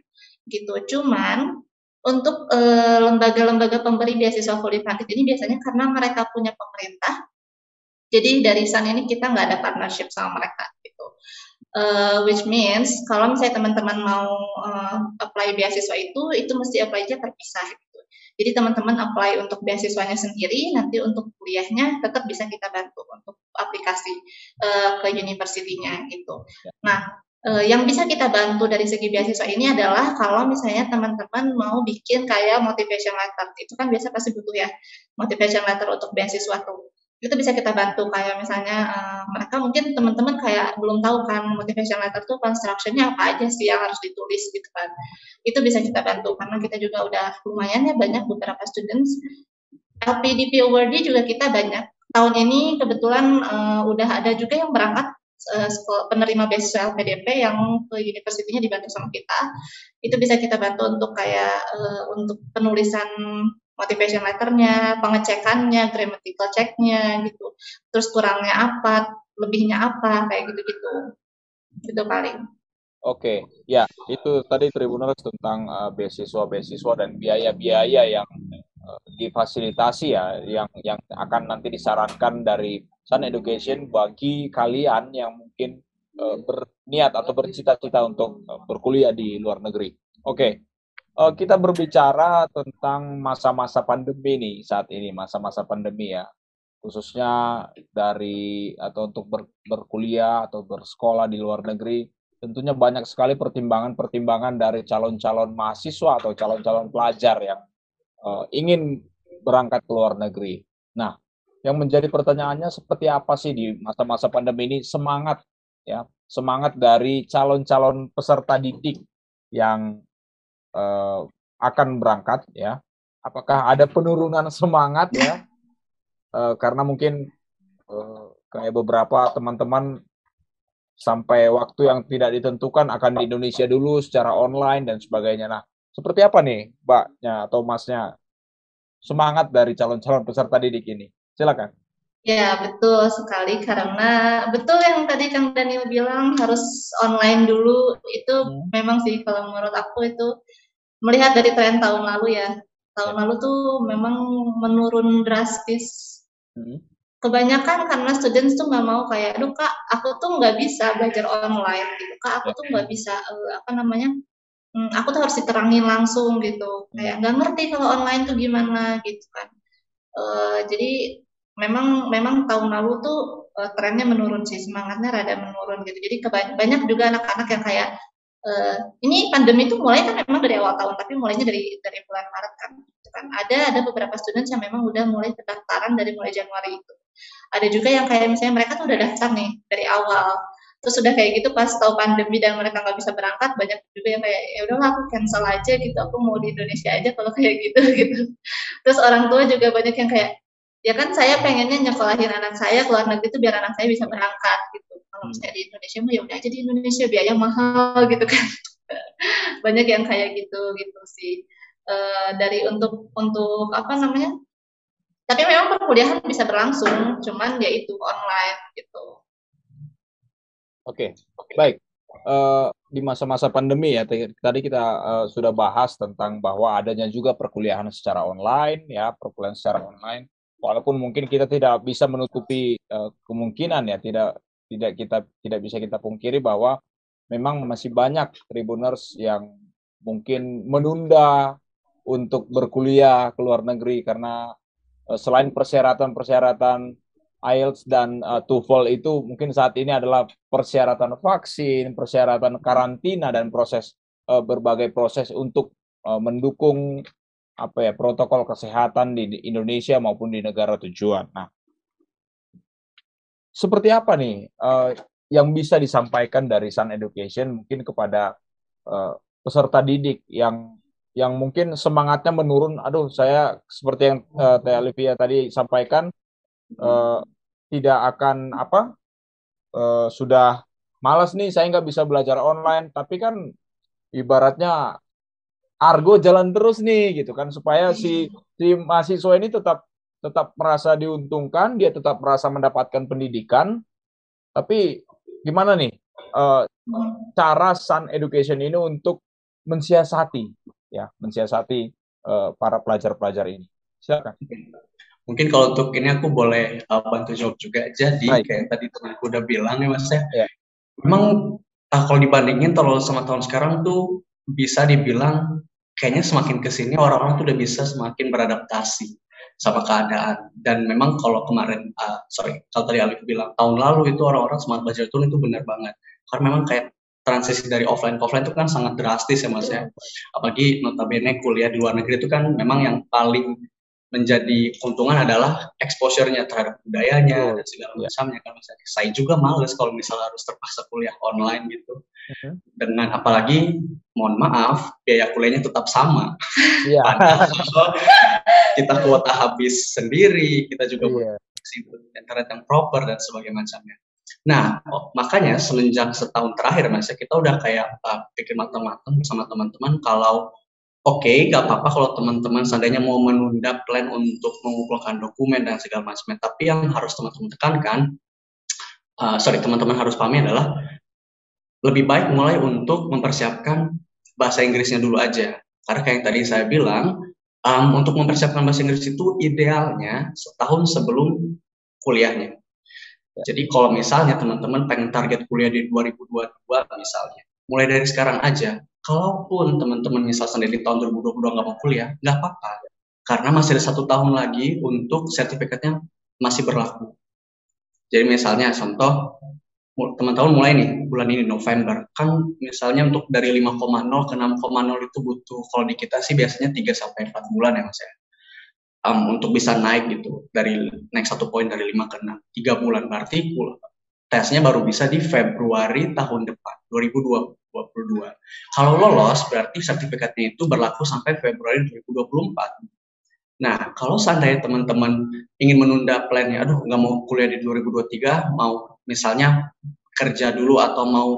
Gitu. Cuman untuk lembaga lembaga-lembaga pemberi beasiswa funded ini biasanya karena mereka punya pemerintah, jadi dari sana ini kita nggak ada partnership sama mereka gitu. Uh, which means kalau misalnya teman-teman mau uh, apply beasiswa itu, itu mesti apply-nya terpisah. Gitu. Jadi teman-teman apply untuk beasiswanya sendiri, nanti untuk kuliahnya tetap bisa kita bantu untuk aplikasi uh, ke universitinya gitu. Ya. Nah, uh, yang bisa kita bantu dari segi beasiswa ini adalah kalau misalnya teman-teman mau bikin kayak motivation letter, itu kan biasa pasti butuh ya motivation letter untuk beasiswa tuh. Itu bisa kita bantu kayak misalnya uh, mereka mungkin teman-teman kayak belum tahu kan motivation letter tuh constructionnya apa aja sih yang harus ditulis gitu kan. Itu bisa kita bantu karena kita juga udah lumayan ya banyak beberapa students. LPDP awardee juga kita banyak. Tahun ini kebetulan uh, udah ada juga yang berangkat penerima beasiswa LPDP yang ke universitinya dibantu sama kita itu bisa kita bantu untuk kayak uh, untuk penulisan motivation letternya, pengecekannya, grammatical checknya gitu. Terus kurangnya apa, lebihnya apa, kayak gitu-gitu. Itu paling. Oke, ya itu tadi Tribuners tentang uh, beasiswa-beasiswa dan biaya-biaya yang difasilitasi ya, yang yang akan nanti disarankan dari Sun Education bagi kalian yang mungkin uh, berniat atau bercita-cita untuk uh, berkuliah di luar negeri. Oke, uh, kita berbicara tentang masa-masa pandemi nih saat ini, masa-masa pandemi ya, khususnya dari atau untuk ber, berkuliah atau bersekolah di luar negeri, tentunya banyak sekali pertimbangan-pertimbangan dari calon-calon mahasiswa atau calon-calon pelajar yang uh, ingin berangkat ke luar negeri. Nah, yang menjadi pertanyaannya seperti apa sih di masa-masa pandemi ini semangat ya, semangat dari calon-calon peserta didik yang uh, akan berangkat ya apakah ada penurunan semangat ya uh, karena mungkin uh, kayak beberapa teman-teman sampai waktu yang tidak ditentukan akan di Indonesia dulu secara online dan sebagainya. Nah, seperti apa nih, Mbaknya atau Masnya semangat dari calon-calon peserta didik ini? Silakan. Ya, betul sekali karena betul yang tadi Kang Daniel bilang harus online dulu itu hmm. memang sih kalau menurut aku itu melihat dari tren tahun lalu ya tahun lalu tuh memang menurun drastis hmm. kebanyakan karena students tuh nggak mau kayak aduh kak aku tuh nggak bisa belajar online gitu kak aku tuh nggak bisa uh, apa namanya hmm, aku tuh harus diterangin langsung gitu kayak nggak ngerti kalau online tuh gimana gitu kan uh, jadi memang memang tahun lalu tuh uh, trennya menurun sih semangatnya rada menurun gitu jadi banyak juga anak-anak yang kayak uh, ini pandemi itu mulai kan memang dari awal tahun, tapi mulainya dari dari bulan Maret kan. Gitu kan. Ada ada beberapa student yang memang udah mulai pendaftaran dari mulai Januari itu. Ada juga yang kayak misalnya mereka tuh udah daftar nih dari awal. Terus udah kayak gitu pas tahu pandemi dan mereka nggak bisa berangkat, banyak juga yang kayak ya udahlah aku cancel aja gitu, aku mau di Indonesia aja kalau *laughs* kayak gitu gitu. Terus orang tua juga banyak yang kayak ya kan saya pengennya nyekolahin anak saya ke luar negeri itu biar anak saya bisa berangkat gitu. Kalau misalnya di Indonesia mah ya udah aja di Indonesia biaya mahal *laughs* gitu kan. Banyak yang kayak gitu gitu sih. E, dari untuk untuk apa namanya tapi memang perkuliahan bisa berlangsung cuman ya itu online gitu oke okay. baik uh, di masa-masa pandemi ya tadi kita uh, sudah bahas tentang bahwa adanya juga perkuliahan secara online ya perkuliahan secara online walaupun mungkin kita tidak bisa menutupi uh, kemungkinan ya tidak tidak kita tidak bisa kita pungkiri bahwa memang masih banyak tribuners yang mungkin menunda untuk berkuliah ke luar negeri karena uh, selain persyaratan-persyaratan IELTS dan uh, TOEFL itu mungkin saat ini adalah persyaratan vaksin, persyaratan karantina dan proses uh, berbagai proses untuk uh, mendukung apa ya protokol kesehatan di Indonesia maupun di negara tujuan. Nah, seperti apa nih uh, yang bisa disampaikan dari Sun Education mungkin kepada uh, peserta didik yang yang mungkin semangatnya menurun. Aduh, saya seperti yang uh, Teh Olivia tadi sampaikan uh, tidak akan apa uh, sudah malas nih saya nggak bisa belajar online, tapi kan ibaratnya argo jalan terus nih gitu kan supaya si si mahasiswa ini tetap tetap merasa diuntungkan, dia tetap merasa mendapatkan pendidikan. Tapi gimana nih uh, cara Sun Education ini untuk mensiasati ya, mensiasati uh, para pelajar-pelajar ini. Silakan. Mungkin kalau untuk ini aku boleh uh, bantu jawab juga. Jadi Baik. kayak tadi temanku udah bilang ya Mas ya. ya memang uh, kalau dibandingin kalau sama tahun sekarang tuh bisa dibilang kayaknya semakin ke sini orang-orang tuh udah bisa semakin beradaptasi sama keadaan dan memang kalau kemarin uh, sorry kalau tadi Alif bilang tahun lalu itu orang-orang smart belajar turun itu benar banget karena memang kayak transisi dari offline ke offline itu kan sangat drastis ya mas ya apalagi notabene kuliah di luar negeri itu kan memang yang paling menjadi keuntungan adalah exposure-nya terhadap budayanya dan segala iya. macamnya kan mas saya juga males kalau misalnya harus terpaksa kuliah online gitu uh-huh. dengan apalagi mohon maaf biaya kuliahnya tetap sama *laughs* yeah. kita kuota habis sendiri kita juga yeah. internet yang proper dan sebagainya macamnya nah oh, makanya semenjak setahun terakhir mas ya kita udah kayak uh, pikir matang-matang bersama teman-teman kalau oke, okay, gak apa-apa kalau teman-teman seandainya mau menunda plan untuk mengumpulkan dokumen dan segala macamnya. Tapi yang harus teman-teman tekankan, uh, sorry teman-teman harus pahami adalah lebih baik mulai untuk mempersiapkan bahasa Inggrisnya dulu aja. Karena kayak yang tadi saya bilang, um, untuk mempersiapkan bahasa Inggris itu idealnya setahun sebelum kuliahnya. Jadi kalau misalnya teman-teman pengen target kuliah di 2022 misalnya, mulai dari sekarang aja, kalaupun teman-teman misal sendiri tahun 2022 nggak mau kuliah, nggak apa-apa. Karena masih ada satu tahun lagi untuk sertifikatnya masih berlaku. Jadi misalnya contoh, teman-teman mulai nih bulan ini November, kan misalnya untuk dari 5,0 ke 6,0 itu butuh, kalau di kita sih biasanya 3 sampai 4 bulan ya mas ya. Um, untuk bisa naik gitu, dari naik satu poin dari 5 ke 6, 3 bulan berarti tesnya baru bisa di Februari tahun depan, 2020. 2022. Kalau lolos berarti sertifikatnya itu berlaku sampai Februari 2024. Nah, kalau seandainya teman-teman ingin menunda plannya, aduh nggak mau kuliah di 2023, mau misalnya kerja dulu atau mau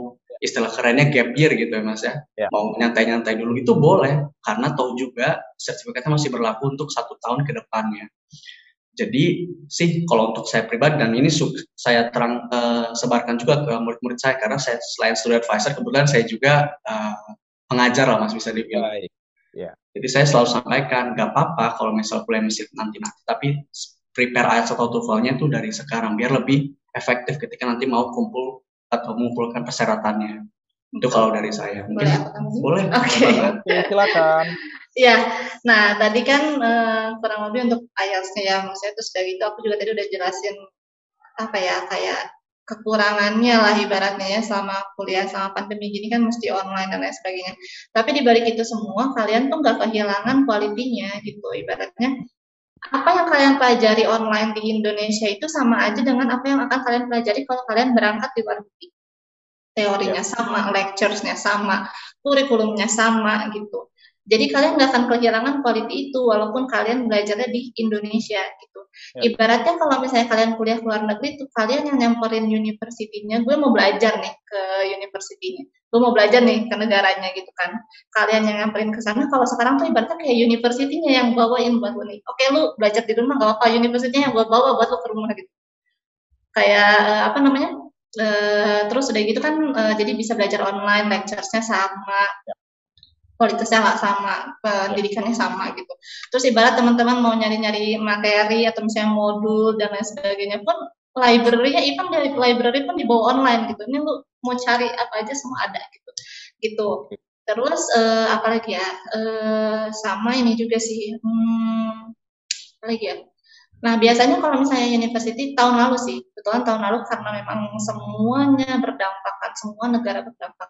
istilah kerennya gap year gitu ya mas ya, ya. mau nyantai-nyantai dulu itu boleh karena tahu juga sertifikatnya masih berlaku untuk satu tahun ke depannya. Jadi sih kalau untuk saya pribadi dan ini saya terang uh, sebarkan juga ke murid-murid saya karena saya selain student advisor kebetulan saya juga uh, pengajar lah mas bisa dibilang. Yeah. Jadi saya selalu sampaikan nggak apa-apa kalau misal kuliah mesin nanti nanti tapi prepare IELTS atau TOEFL-nya itu dari sekarang biar lebih efektif ketika nanti mau kumpul atau mengumpulkan persyaratannya. Itu kalau dari saya. Mungkin boleh. boleh. Oke. Okay. silakan. Iya, nah tadi kan uh, kurang lebih untuk IELTS-nya ya, maksudnya terus dari itu aku juga tadi udah jelasin apa ya kayak kekurangannya lah ibaratnya ya selama kuliah sama pandemi gini kan mesti online dan lain sebagainya. Tapi di balik itu semua kalian tuh nggak kehilangan kualitinya gitu ibaratnya. Apa yang kalian pelajari online di Indonesia itu sama aja dengan apa yang akan kalian pelajari kalau kalian berangkat di luar negeri. Teorinya ya. sama, lecturesnya sama, kurikulumnya sama gitu. Jadi kalian nggak akan kehilangan quality itu walaupun kalian belajarnya di Indonesia gitu. Ya. Ibaratnya kalau misalnya kalian kuliah luar negeri itu kalian yang nyamperin universitinya, gue mau belajar nih ke universitinya, gue mau belajar nih ke negaranya gitu kan. Kalian yang nyamperin ke sana, kalau sekarang tuh ibaratnya kayak universitinya yang bawain buat lu nih. Oke lu belajar di rumah gak apa-apa, universitinya yang gue bawa buat lu ke rumah gitu. Kayak eh, apa namanya? Uh, terus udah gitu kan uh, jadi bisa belajar online, lecturesnya sama. Ya kualitasnya nggak sama, pendidikannya sama gitu. Terus ibarat teman-teman mau nyari-nyari materi atau misalnya modul dan lain sebagainya pun library-nya even dari library pun dibawa online gitu. Ini lu mau cari apa aja semua ada gitu. Gitu. Terus uh, apa lagi ya? Uh, sama ini juga sih. Hmm, lagi ya? Nah, biasanya kalau misalnya university tahun lalu sih, kebetulan tahun lalu karena memang semuanya berdampak kan, semua negara berdampak.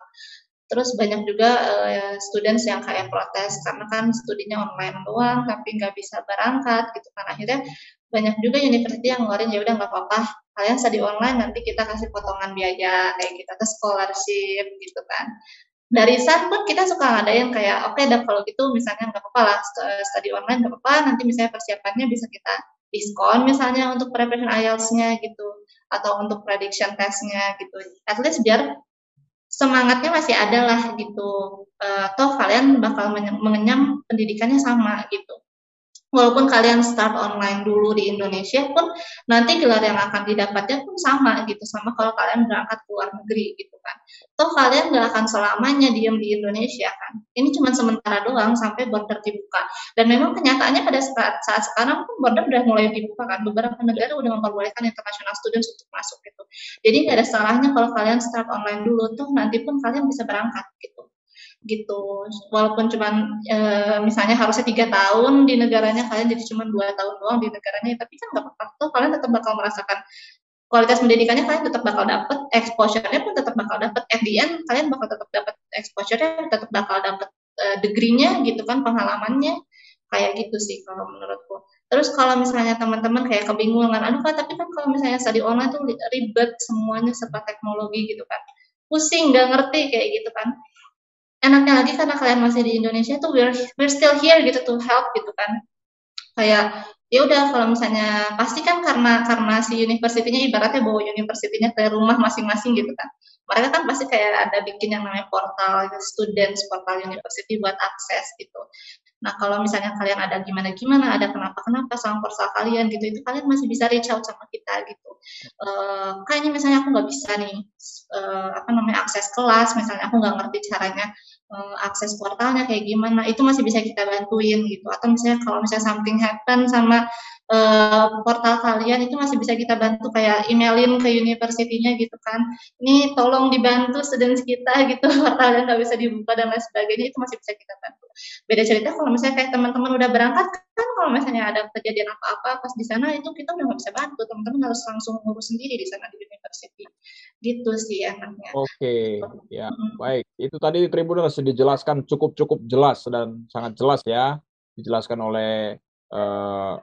Terus banyak juga uh, students yang kayak protes karena kan studinya online doang tapi nggak bisa berangkat gitu kan. Akhirnya banyak juga university yang ngeluarin ya udah nggak apa-apa. Kalian study online nanti kita kasih potongan biaya kayak kita ke scholarship gitu kan. Dari saat pun kita suka ada yang kayak oke okay, kalau gitu misalnya nggak apa-apa lah study online nggak apa-apa nanti misalnya persiapannya bisa kita diskon misalnya untuk preparation IELTS-nya gitu. Atau untuk prediction test-nya gitu. At least biar semangatnya masih ada lah gitu. Uh, toh kalian bakal mengenyam pendidikannya sama gitu. Walaupun kalian start online dulu di Indonesia pun nanti gelar yang akan didapatnya pun sama gitu sama kalau kalian berangkat ke luar negeri gitu kan. Toh kalian nggak akan selamanya diem di Indonesia kan. ini cuma sementara doang sampai border dibuka. Dan memang kenyataannya pada saat, saat sekarang pun border udah mulai dibuka kan. Beberapa negara udah memperbolehkan international students untuk masuk gitu. Jadi nggak ada salahnya kalau kalian start online dulu tuh nanti pun kalian bisa berangkat gitu gitu. Walaupun cuman e, misalnya harusnya tiga tahun di negaranya kalian jadi cuma dua tahun doang di negaranya tapi kan nggak apa-apa. Tuh kalian tetap bakal merasakan kualitas pendidikannya kalian tetap bakal dapat exposure-nya pun tetap bakal dapat at the end kalian bakal tetap dapat exposure-nya tetap bakal dapat uh, degree-nya gitu kan pengalamannya. Kayak gitu sih kalau menurutku. Terus kalau misalnya teman-teman kayak kebingungan aduh kak tapi kan kalau misalnya study online tuh ribet semuanya serba teknologi gitu kan. Pusing nggak ngerti kayak gitu kan enaknya lagi karena kalian masih di Indonesia tuh we're, we're still here gitu to help gitu kan. Kayak ya udah kalau misalnya pasti kan karena karena si universitinya ibaratnya bawa universitinya ke rumah masing-masing gitu kan. Mereka kan pasti kayak ada bikin yang namanya portal students portal university buat akses gitu. Nah kalau misalnya kalian ada gimana-gimana ada kenapa-kenapa sama portal kalian gitu itu kalian masih bisa reach out sama kita gitu. Uh, kayaknya misalnya aku nggak bisa nih uh, apa namanya akses kelas misalnya aku nggak ngerti caranya uh, akses portalnya kayak gimana itu masih bisa kita bantuin gitu. Atau misalnya kalau misalnya something happen sama uh, portal kalian itu masih bisa kita bantu kayak emailin ke universitinya gitu kan. Ini tolong dibantu students kita *laughs* gitu portalnya nggak bisa dibuka dan lain sebagainya itu masih bisa kita bantu. Beda cerita kalau misalnya kayak teman-teman udah berangkat kan kalau misalnya ada kejadian apa-apa pas di sana itu kita udah nggak bisa bantu. Teman-teman harus langsung ngurus sendiri di sana di university gitu sih enaknya. Oke okay. ya hmm. baik. Itu tadi Tribunal sudah dijelaskan cukup-cukup jelas dan sangat jelas ya. Dijelaskan oleh uh,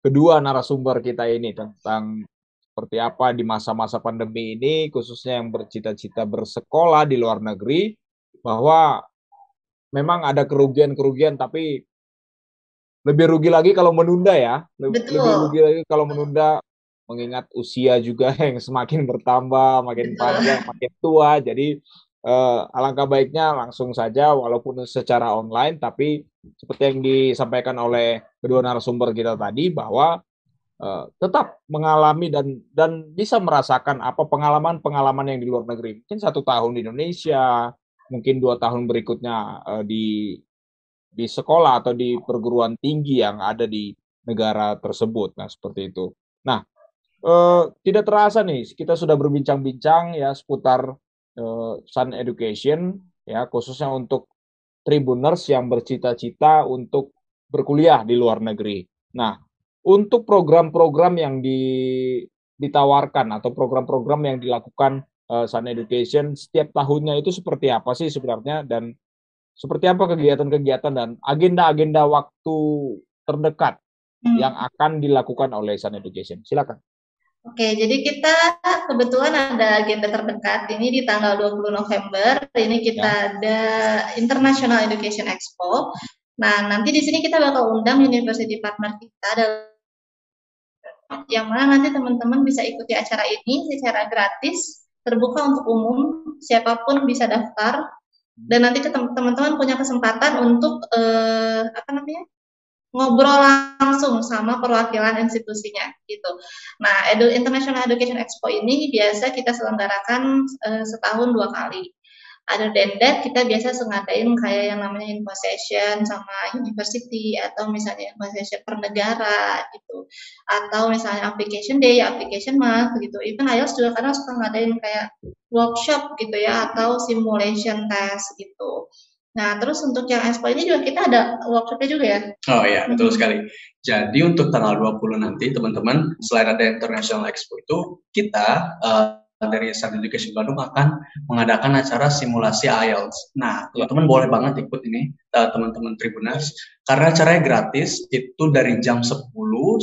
kedua narasumber kita ini tentang seperti apa di masa-masa pandemi ini, khususnya yang bercita-cita bersekolah di luar negeri, bahwa memang ada kerugian-kerugian, tapi lebih rugi lagi kalau menunda ya, lebih, lebih rugi lagi kalau menunda, mengingat usia juga *laughs* yang semakin bertambah, makin Betul. panjang, makin tua, jadi uh, alangkah baiknya langsung saja walaupun secara online tapi seperti yang disampaikan oleh kedua narasumber kita tadi bahwa uh, tetap mengalami dan dan bisa merasakan apa pengalaman-pengalaman yang di luar negeri. Mungkin satu tahun di Indonesia mungkin dua tahun berikutnya uh, di di sekolah atau di perguruan tinggi yang ada di negara tersebut. Nah seperti itu. Nah uh, tidak terasa nih kita sudah berbincang-bincang ya seputar uh, Sun Education ya khususnya untuk tribuners yang bercita-cita untuk berkuliah di luar negeri. Nah, untuk program-program yang di, ditawarkan atau program-program yang dilakukan uh, Sun Education setiap tahunnya itu seperti apa sih sebenarnya dan seperti apa kegiatan-kegiatan dan agenda-agenda waktu terdekat hmm. yang akan dilakukan oleh Sun Education. Silakan. Oke, jadi kita kebetulan ada agenda terdekat ini di tanggal 20 November. Ini kita ya. ada International Education Expo. Nah, nanti di sini kita bakal undang university partner kita yang mana nanti teman-teman bisa ikuti acara ini secara gratis, terbuka untuk umum, siapa pun bisa daftar. Dan nanti teman-teman punya kesempatan untuk eh, apa namanya? Ngobrol langsung sama perwakilan institusinya gitu. Nah, Edu International Education Expo ini biasa kita selenggarakan uh, setahun dua kali. Ada that, kita biasa sengadain kayak yang namanya info session sama university atau misalnya info session per negara gitu. Atau misalnya application day, application month gitu. Even IELTS juga kadang suka ngadain kayak workshop gitu ya atau simulation test gitu. Nah, terus untuk yang expo ini juga kita ada workshopnya juga ya? Oh iya, betul hmm. sekali. Jadi untuk tanggal 20 nanti, teman-teman, selain ada International Expo itu, kita uh, dari Sun Education Bandung akan mengadakan acara simulasi IELTS. Nah, teman-teman boleh banget ikut ini, uh, teman-teman Tribunas, karena acaranya gratis, itu dari jam 10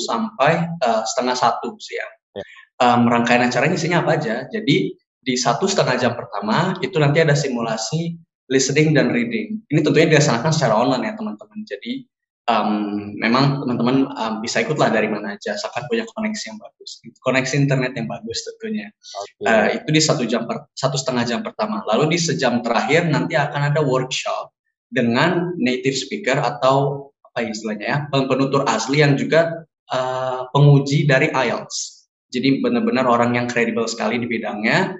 sampai uh, setengah satu siang. Ya. Um, rangkaian acaranya isinya apa aja? Jadi, di satu setengah jam pertama, itu nanti ada simulasi listening dan reading. Ini tentunya dilaksanakan secara online ya teman-teman. Jadi um, memang teman-teman um, bisa ikutlah dari mana aja, asalkan punya koneksi yang bagus, koneksi internet yang bagus tentunya. Okay. Uh, eh, itu di satu jam per, satu setengah jam pertama. Lalu di sejam terakhir nanti akan ada workshop dengan native speaker atau apa istilahnya ya penutur asli yang juga uh, penguji dari IELTS. Jadi benar-benar orang yang kredibel sekali di bidangnya.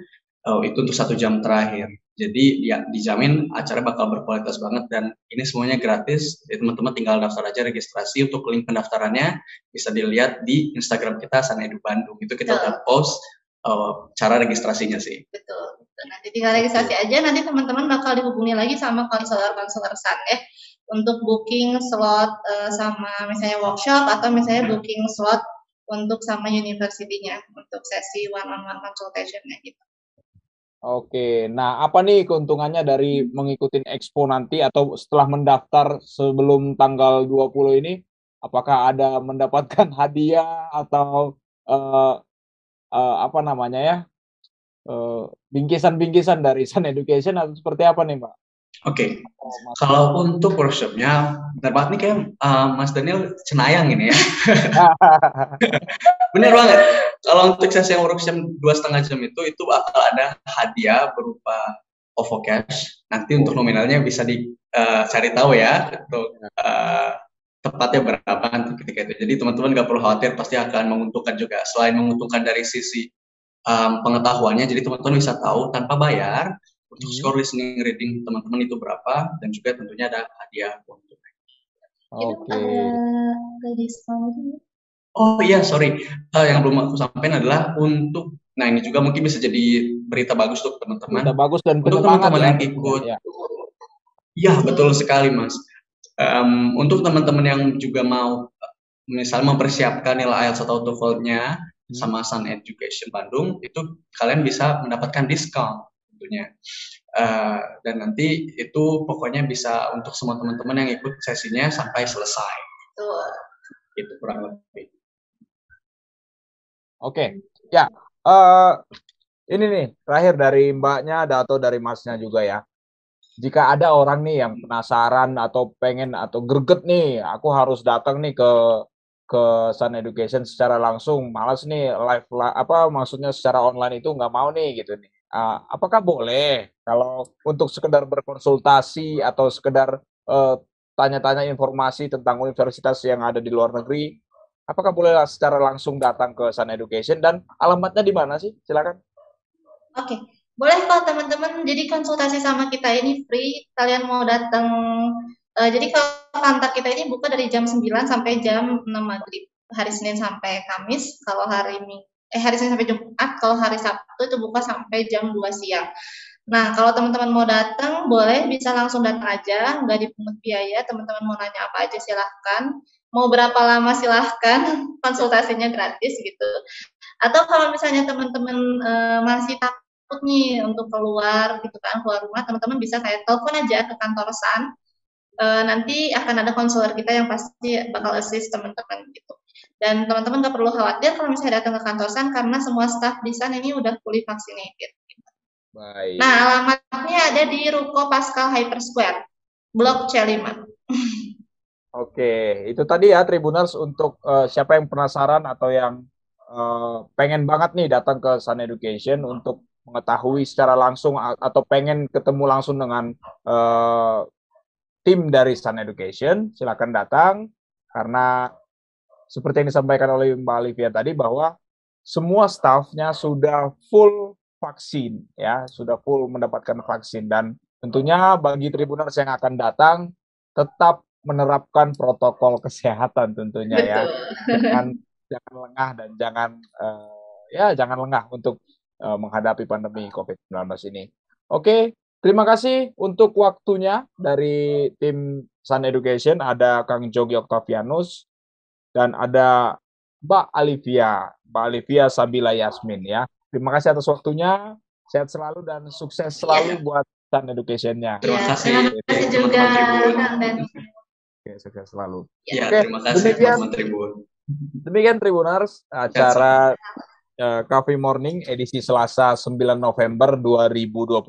Uh, itu untuk satu jam terakhir. Jadi ya dijamin acara bakal berkualitas banget dan ini semuanya gratis. Jadi teman-teman tinggal daftar aja registrasi untuk link pendaftarannya bisa dilihat di Instagram kita Sanedu Bandung. Itu kita udah post uh, cara registrasinya sih. Betul. Nanti tinggal registrasi aja nanti teman-teman bakal dihubungi lagi sama konselor-konselor San ya untuk booking slot uh, sama misalnya workshop atau misalnya booking slot untuk sama universitinya untuk sesi one on one consultationnya gitu. Oke, nah apa nih keuntungannya dari mengikuti expo nanti atau setelah mendaftar sebelum tanggal 20 ini? Apakah ada mendapatkan *laughs* hadiah atau uh, uh, apa namanya ya bingkisan-bingkisan uh, dari Sun Education atau seperti apa nih, Mbak? Oke, okay. oh, kalau untuk workshopnya, benar banget nih kayak uh, Mas Daniel cenayang ini ya. *laughs* bener banget. Kalau untuk sesi yang workshop dua setengah jam itu, itu bakal ada hadiah berupa OVO cash. Nanti untuk nominalnya bisa dicari uh, tahu ya, untuk uh, tepatnya berapa nanti ketika itu. Jadi teman-teman nggak perlu khawatir, pasti akan menguntungkan juga. Selain menguntungkan dari sisi um, pengetahuannya, jadi teman-teman bisa tahu tanpa bayar untuk hmm. skor listening reading teman-teman itu berapa dan juga tentunya ada hadiah untuk Oke. Okay. Oh iya, sorry. Uh, yang belum aku sampaikan adalah untuk, nah ini juga mungkin bisa jadi berita bagus untuk teman-teman. Berita bagus dan untuk teman-teman yang ikut. Ya. ya, betul sekali mas. Um, untuk teman-teman yang juga mau, misalnya mempersiapkan nilai IELTS atau TOEFL-nya hmm. sama Sun Education Bandung, itu kalian bisa mendapatkan diskon tentunya. Uh, dan nanti itu pokoknya bisa untuk semua teman-teman yang ikut sesinya sampai selesai. Betul. Itu kurang lebih. Oke, okay. ya. Uh, ini nih terakhir dari mbaknya atau dari masnya juga ya. Jika ada orang nih yang penasaran atau pengen atau greget nih, aku harus datang nih ke ke Sun Education secara langsung. Malas nih live apa maksudnya secara online itu nggak mau nih gitu nih uh, apakah boleh kalau untuk sekedar berkonsultasi atau sekedar eh, tanya-tanya informasi tentang universitas yang ada di luar negeri, apakah boleh secara langsung datang ke Sun Education dan alamatnya di mana sih? Silakan. Oke, okay. boleh kok teman-teman. Jadi konsultasi sama kita ini free. Kalian mau datang, uh, jadi kalau kantor kita ini buka dari jam 9 sampai jam 6 maghrib hari Senin sampai Kamis. Kalau hari Minggu eh hari Senin sampai Jumat, kalau hari Sabtu itu buka sampai jam 2 siang. Nah, kalau teman-teman mau datang, boleh bisa langsung datang aja, nggak dipungut biaya. Teman-teman mau nanya apa aja silahkan. Mau berapa lama silahkan, *laughs* konsultasinya gratis gitu. Atau kalau misalnya teman-teman e, masih takut nih untuk keluar gitu kan, keluar rumah, teman-teman bisa kayak telepon aja ke kantor SAN. E, nanti akan ada konselor kita yang pasti bakal assist teman-teman gitu. Dan teman-teman nggak perlu khawatir kalau misalnya datang ke kantor SAN karena semua staff di SAN ini udah fully vaccinated. Baik. Nah, alamatnya ada di Ruko Pascal Hyper Square, Blok C5. Oke, itu tadi ya Tribuners untuk uh, siapa yang penasaran atau yang uh, pengen banget nih datang ke Sun Education untuk mengetahui secara langsung atau pengen ketemu langsung dengan uh, tim dari Sun Education, silakan datang karena seperti yang disampaikan oleh Mbak Olivia tadi bahwa semua staffnya sudah full vaksin ya sudah full mendapatkan vaksin dan tentunya bagi tribuners yang akan datang tetap menerapkan protokol kesehatan tentunya ya. Betul. ya jangan jangan lengah dan jangan uh, ya jangan lengah untuk uh, menghadapi pandemi COVID-19 ini. Oke, terima kasih untuk waktunya dari tim Sun Education ada Kang Jogi Octavianus, dan ada Mbak Alivia, Mbak Alivia Sabila Yasmin ya. Terima kasih atas waktunya. Sehat selalu dan sukses selalu ya. buat Sun Education-nya. Terima kasih. Terima kasih juga Oke, sukses selalu. Ya, Oke, terima kasih demikian, Tribun. Demikian Tribuners, acara uh, Coffee Morning edisi Selasa 9 November 2021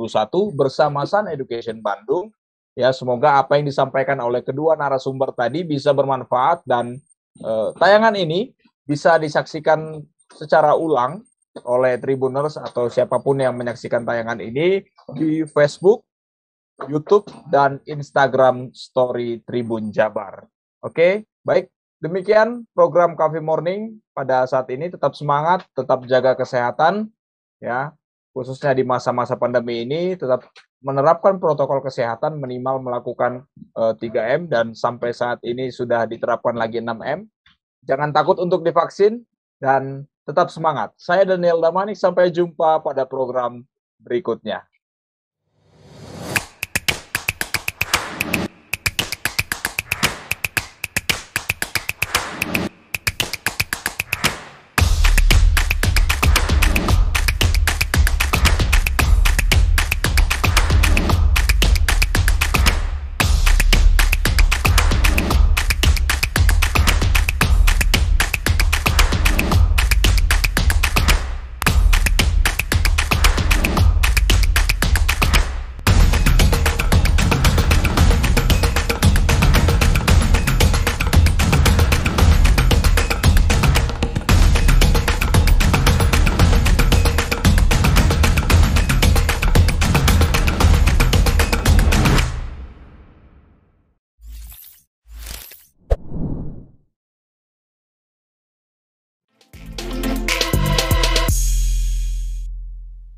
bersama Sun Education Bandung. Ya, semoga apa yang disampaikan oleh kedua narasumber tadi bisa bermanfaat dan Uh, tayangan ini bisa disaksikan secara ulang oleh Tribuners atau siapa pun yang menyaksikan tayangan ini di Facebook, YouTube, dan Instagram Story Tribun Jabar. Oke, baik. Demikian program Coffee Morning pada saat ini. Tetap semangat, tetap jaga kesehatan, ya, khususnya di masa-masa pandemi ini. Tetap menerapkan protokol kesehatan minimal melakukan uh, 3M dan sampai saat ini sudah diterapkan lagi 6M. Jangan takut untuk divaksin dan tetap semangat. Saya Daniel Damani, sampai jumpa pada program berikutnya.